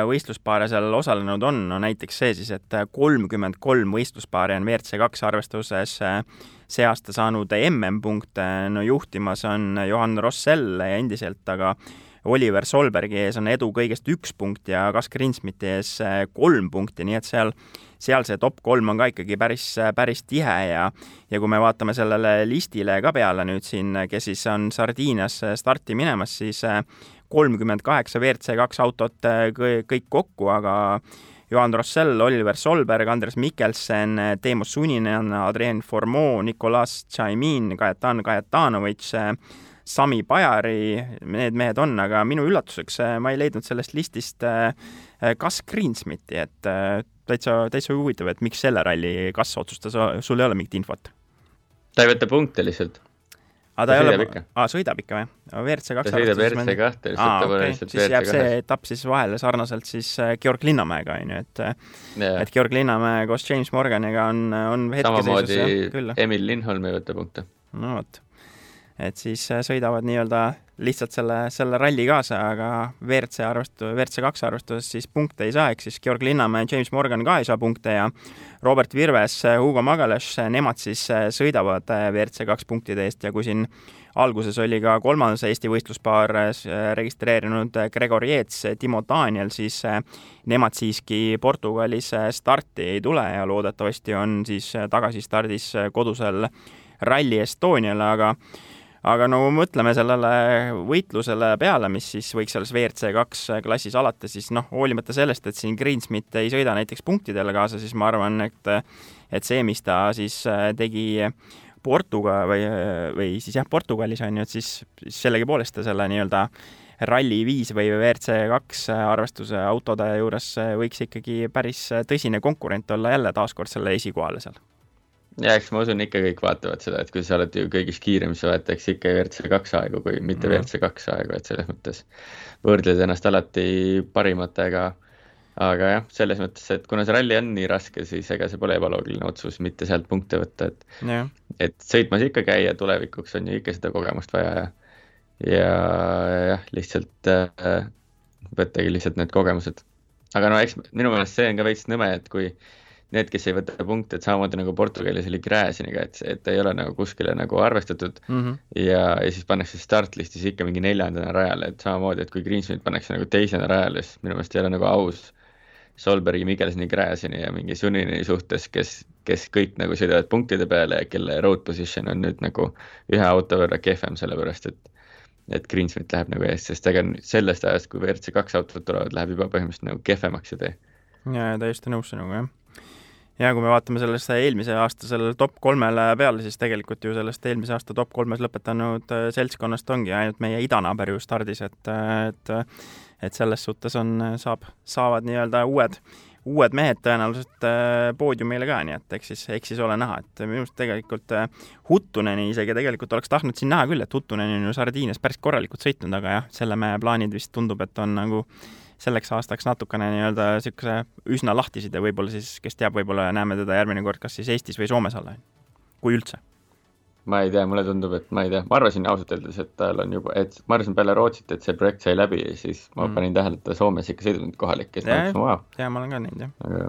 võistluspaare seal osalenud on, no näiteks see siis, et kolmkümmend kolm võistluspaari on WRC kaks arvestuses see aasta saanud MM-punkte, no juhtimas on Johan Rossell endiselt, aga Oliver Solbergi ees on edu kõigest üks punkt ja Gus Greensmiti ees kolm punkti, nii et seal seal see top kolm on ka ikkagi päris, päris tihe ja ja kui me vaatame sellele listile ka peale nüüd siin, kes siis on Sardiinias starti minemas, siis äh, kolmkümmend kaheksa WRC kaks autot äh, kõik kokku, aga Johan Rossell, Oliver Solberg, Andres Mikkelsen, Teemu Suninen, Adrien Formeau, Nicolas Tšaimin, Kajetan Kajetanovitš, Sami Pajari, need mehed on, aga minu üllatuseks äh, ma ei leidnud sellest listist Gus Greensmiti, et täitsa, täitsa huvitav, et miks selle ralli Kass otsustas, sul ei ole mingit infot? ta ei võta punkte lihtsalt. aa, ta ei ole, aa, sõidab ikka või? WRC kaks ta sõidab WRC kahte, lihtsalt ta pole lihtsalt siis jääb see etapp siis vahele sarnaselt siis äh, Georg Linnamäega, on ju, et yeah. et Georg Linnamäe koos James Morganiga on, on hetkeseisus küll. Emil Lindholm ei võta punkte. no vot et siis sõidavad nii-öelda lihtsalt selle, selle ralli kaasa, aga WRC arvestu-, WRC kaks arvestuses siis punkte ei saa, ehk siis Georg Linnamäe ja James Morgan ka ei saa punkte ja Robert Virves, Hugo Magales, nemad siis sõidavad WRC kaks punktide eest ja kui siin alguses oli ka kolmas Eesti võistluspaar registreerinud Gregor Jeets, Timo Daniel, siis nemad siiski Portugalis starti ei tule ja loodetavasti on siis tagasistardis kodusel Rally Estoniale, aga aga no mõtleme sellele võitlusele peale, mis siis võiks selles WRC kaks klassis alata, siis noh, hoolimata sellest, et siin Greensmit ei sõida näiteks punktidele kaasa, siis ma arvan, et et see, mis ta siis tegi Portuga või, või siis jah, Portugalis on ju, et siis, siis sellegipoolest ta selle nii-öelda Rally viis või WRC kaks arvestuse autode juures võiks ikkagi päris tõsine konkurent olla jälle taaskord selle esikohale seal ja eks ma usun ikka kõik vaatavad seda, et kui sa oled ju kõigist kiirem, siis võetakse ikka WRC kaks aegu, kui mitte mm. WRC kaks aegu, et selles mõttes võrdled ennast alati parimatega. aga jah, selles mõttes, et kuna see ralli on nii raske, siis ega see pole ebaloogiline otsus mitte sealt punkte võtta, et yeah. et sõitmas ikka käia tulevikuks on ju ikka seda kogemust vaja ja ja jah, lihtsalt äh, võttagi lihtsalt need kogemused. aga no eks minu meelest see on ka veits nõme, et kui äh, need, kes ei võta punkte, et samamoodi nagu Portugalis oli Gräziniga, et, et ei ole nagu kuskile nagu arvestatud mm. -hmm. ja, ja siis pannakse startlistis ikka mingi neljandana rajale, et samamoodi, et kui Greensmit pannakse nagu teisena rajale, siis minu meelest ei ole nagu aus Solbergi, Mikkelsoni, Gräzini ja mingi Sunini suhtes, kes, kes kõik nagu sõidavad punktide peale ja kelle road position on nüüd nagu ühe auto võrra kehvem, sellepärast et et Greensmit läheb nagu eest, sest ega sellest ajast, kui WRC kaks autot tulevad, läheb juba põhimõtteliselt nagu kehvemaks see tee. jaa, täiesti nõus sinuga, jah ja kui me vaatame sellest eelmise aasta sellele top kolmele peale, siis tegelikult ju sellest eelmise aasta top kolmes lõpetanud äh, seltskonnast ongi ainult meie idanaaber ju stardis, et, äh, et et selles suhtes on, saab, saavad nii-öelda uued, uued mehed tõenäoliselt äh, poodiumile ka, nii et eks siis, eks siis ole näha, et minu arust tegelikult Huttuneni isegi tegelikult oleks tahtnud siin näha küll, et Huttunen on ju Sardiinias päris korralikult sõitnud, aga jah, selle mehe plaanid vist tundub, et on nagu selleks aastaks natukene nii-öelda niisuguse üsna lahtised ja võib-olla siis, kes teab, võib-olla näeme teda järgmine kord kas siis Eestis või Soomes alla, kui üldse. ma ei tea, mulle tundub, et ma ei tea, ma arvasin ausalt öeldes, et tal on juba, et ma arvasin peale Rootsit, et see projekt sai läbi ja siis ma mm. panin tähele, et ta Soomes ikka sõidab nüüd kohalik ja siis ma mõtlesin, vau. jaa, ma olen ka näinud, jah. aga,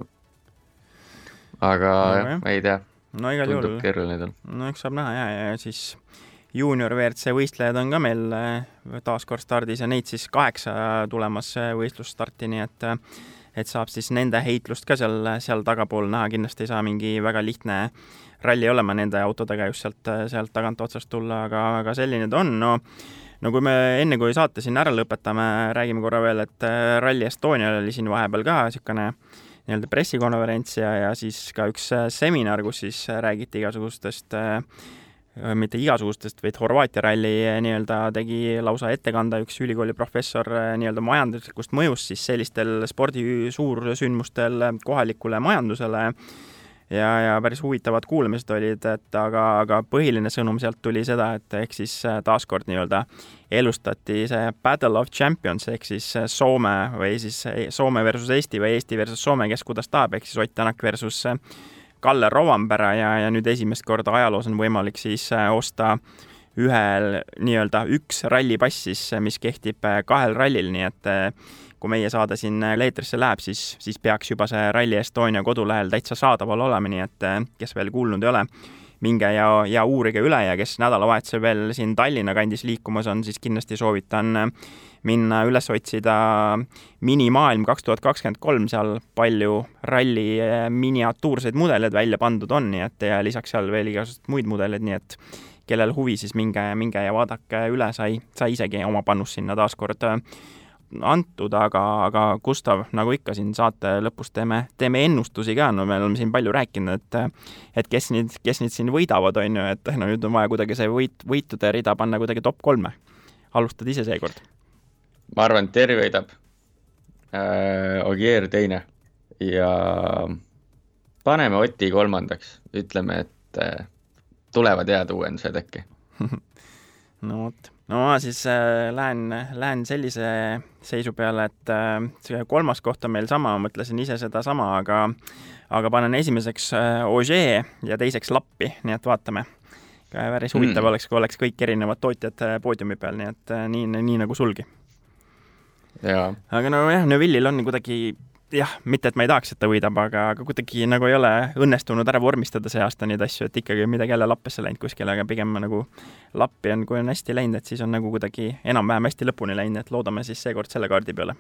aga no, jah, ma ei tea. no igal juhul. keeruline tal. no eks saab näha ja, ja siis juunior WRC võistlejad on ka meil äh, taas kord stardis ja neid siis kaheksa tulemas äh, võistlusstarti, nii et äh, et saab siis nende heitlust ka seal, seal tagapool näha, kindlasti ei saa mingi väga lihtne ralli olema nende autodega just sealt, sealt tagant otsast tulla, aga, aga selline ta on, no no kui me enne, kui saate siin ära lõpetame, räägime korra veel, et Rally Estonial oli siin vahepeal ka niisugune nii-öelda pressikonverents ja, ja siis ka üks seminar, kus siis räägiti igasugustest Äh, mitte igasugustest, vaid Horvaatia ralli äh, nii-öelda tegi lausa ettekande üks ülikooli professor äh, nii-öelda majanduslikust mõjust siis sellistel spordi suursündmustel kohalikule majandusele. Ja, ja päris huvitavad kuulamised olid, et aga, aga põhiline sõnum sealt tuli seda, et ehk siis taaskord nii-öelda elustati see Battle of Champions ehk siis Soome või siis Soome versus Eesti või Eesti versus Soome, kes kuidas tahab, ehk siis Ott Tänak versus Kalle Rovanpera ja, ja nüüd esimest korda ajaloos on võimalik siis äh, osta ühel nii-öelda üks rallipass siis, mis kehtib äh, kahel rallil, nii et äh, kui meie saade siin eetrisse läheb, siis, siis peaks juba see Rally Estonia kodulehel täitsa saadaval olema, nii et kes veel kuulnud ei ole, minge ja, ja uurige üle ja kes nädalavahetusel veel siin Tallinna kandis liikumas on, siis kindlasti soovitan minna üles otsida minimaailm kaks tuhat kakskümmend kolm, seal palju ralli eh, miniatuurseid mudeleid välja pandud on, nii et ja lisaks seal veel igasuguseid muid mudeleid, nii et kellel huvi, siis minge, minge ja vaadake üle, sai, sai isegi oma panus sinna taaskord eh, antud, aga, aga Gustav, nagu ikka siin saate lõpus teeme, teeme ennustusi ka, no me oleme siin palju rääkinud, et et kes nüüd, kes nüüd siin võidavad, on ju, et no nüüd on vaja kuidagi see võit, võitude rida panna kuidagi top kolme. alustad ise seekord ma arvan, Terri võidab äh,, Ogier teine. Ja paneme Oti kolmandaks, ütleme, et äh, tulevad head uuendused äkki. No vot, no ma siis äh, lähen, lähen sellise seisu peale, et äh, see kolmas koht on meil sama, ma mõtlesin ise sedasama, aga aga panen esimeseks äh, Ogier ja teiseks Lappi, nii et vaatame. Päris huvitav mm. oleks, kui oleks kõik erinevad tootjad poodiumi peal, nii et nii, nii nagu sulgi. Aga nojah, Neville'il on kuidagi jah, mitte et ma ei tahaks, et ta võidab, aga, aga kuidagi nagu ei ole õnnestunud ära vormistada see aasta neid asju, et ikkagi midagi jälle lappesse läinud kuskile, aga pigem nagu lappi on, kui on hästi läinud, et siis on nagu kuidagi enam-vähem hästi lõpuni läinud, et loodame siis seekord selle kaardi peale.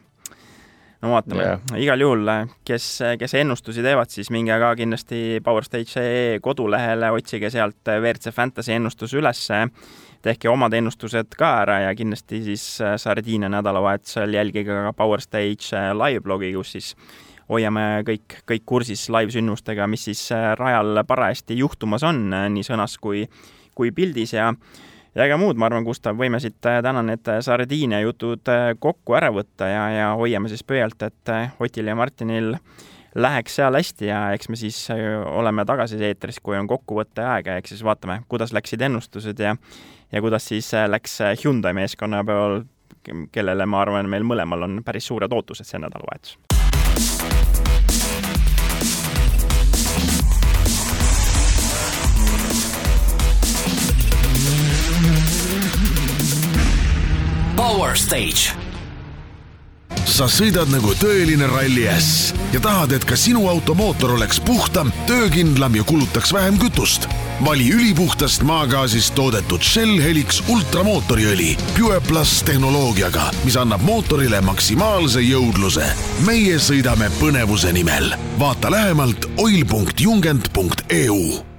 no vaatame yeah., igal juhul, kes, kes ennustusi teevad, siis minge ka kindlasti powerstage.ee kodulehele, otsige sealt WRC Fantasy ennustus ülesse tehke omad ennustused ka ära ja kindlasti siis äh, Sardiinia nädalavahetusel jälgige ka Power Stage äh, live-blogi, kus siis hoiame kõik, kõik kursis live-sündmustega, mis siis äh, rajal parajasti juhtumas on, nii sõnas kui, kui pildis ja ja ega muud, ma arvan, Gustav, võime siit täna need Sardiinia jutud kokku ära võtta ja, ja hoiame siis pöialt, et Otil ja Martinil läheks seal hästi ja eks me siis oleme tagasi eetris, kui on kokkuvõtte aeg ja eks siis vaatame, kuidas läksid ennustused ja ja kuidas siis äh, läks äh, Hyundai meeskonna peal, kellele ma arvan, meil mõlemal on päris suured ootused see nädalavahetus. Power Stage sa sõidad nagu tõeline ralli äss ja tahad, et ka sinu automootor oleks puhtam, töökindlam ja kulutaks vähem kütust. vali ülipuhtast maagaasist toodetud Shell Helix ultramootoriõli Pure Plus tehnoloogiaga, mis annab mootorile maksimaalse jõudluse. meie sõidame põnevuse nimel. vaata lähemalt oil.jungent.eu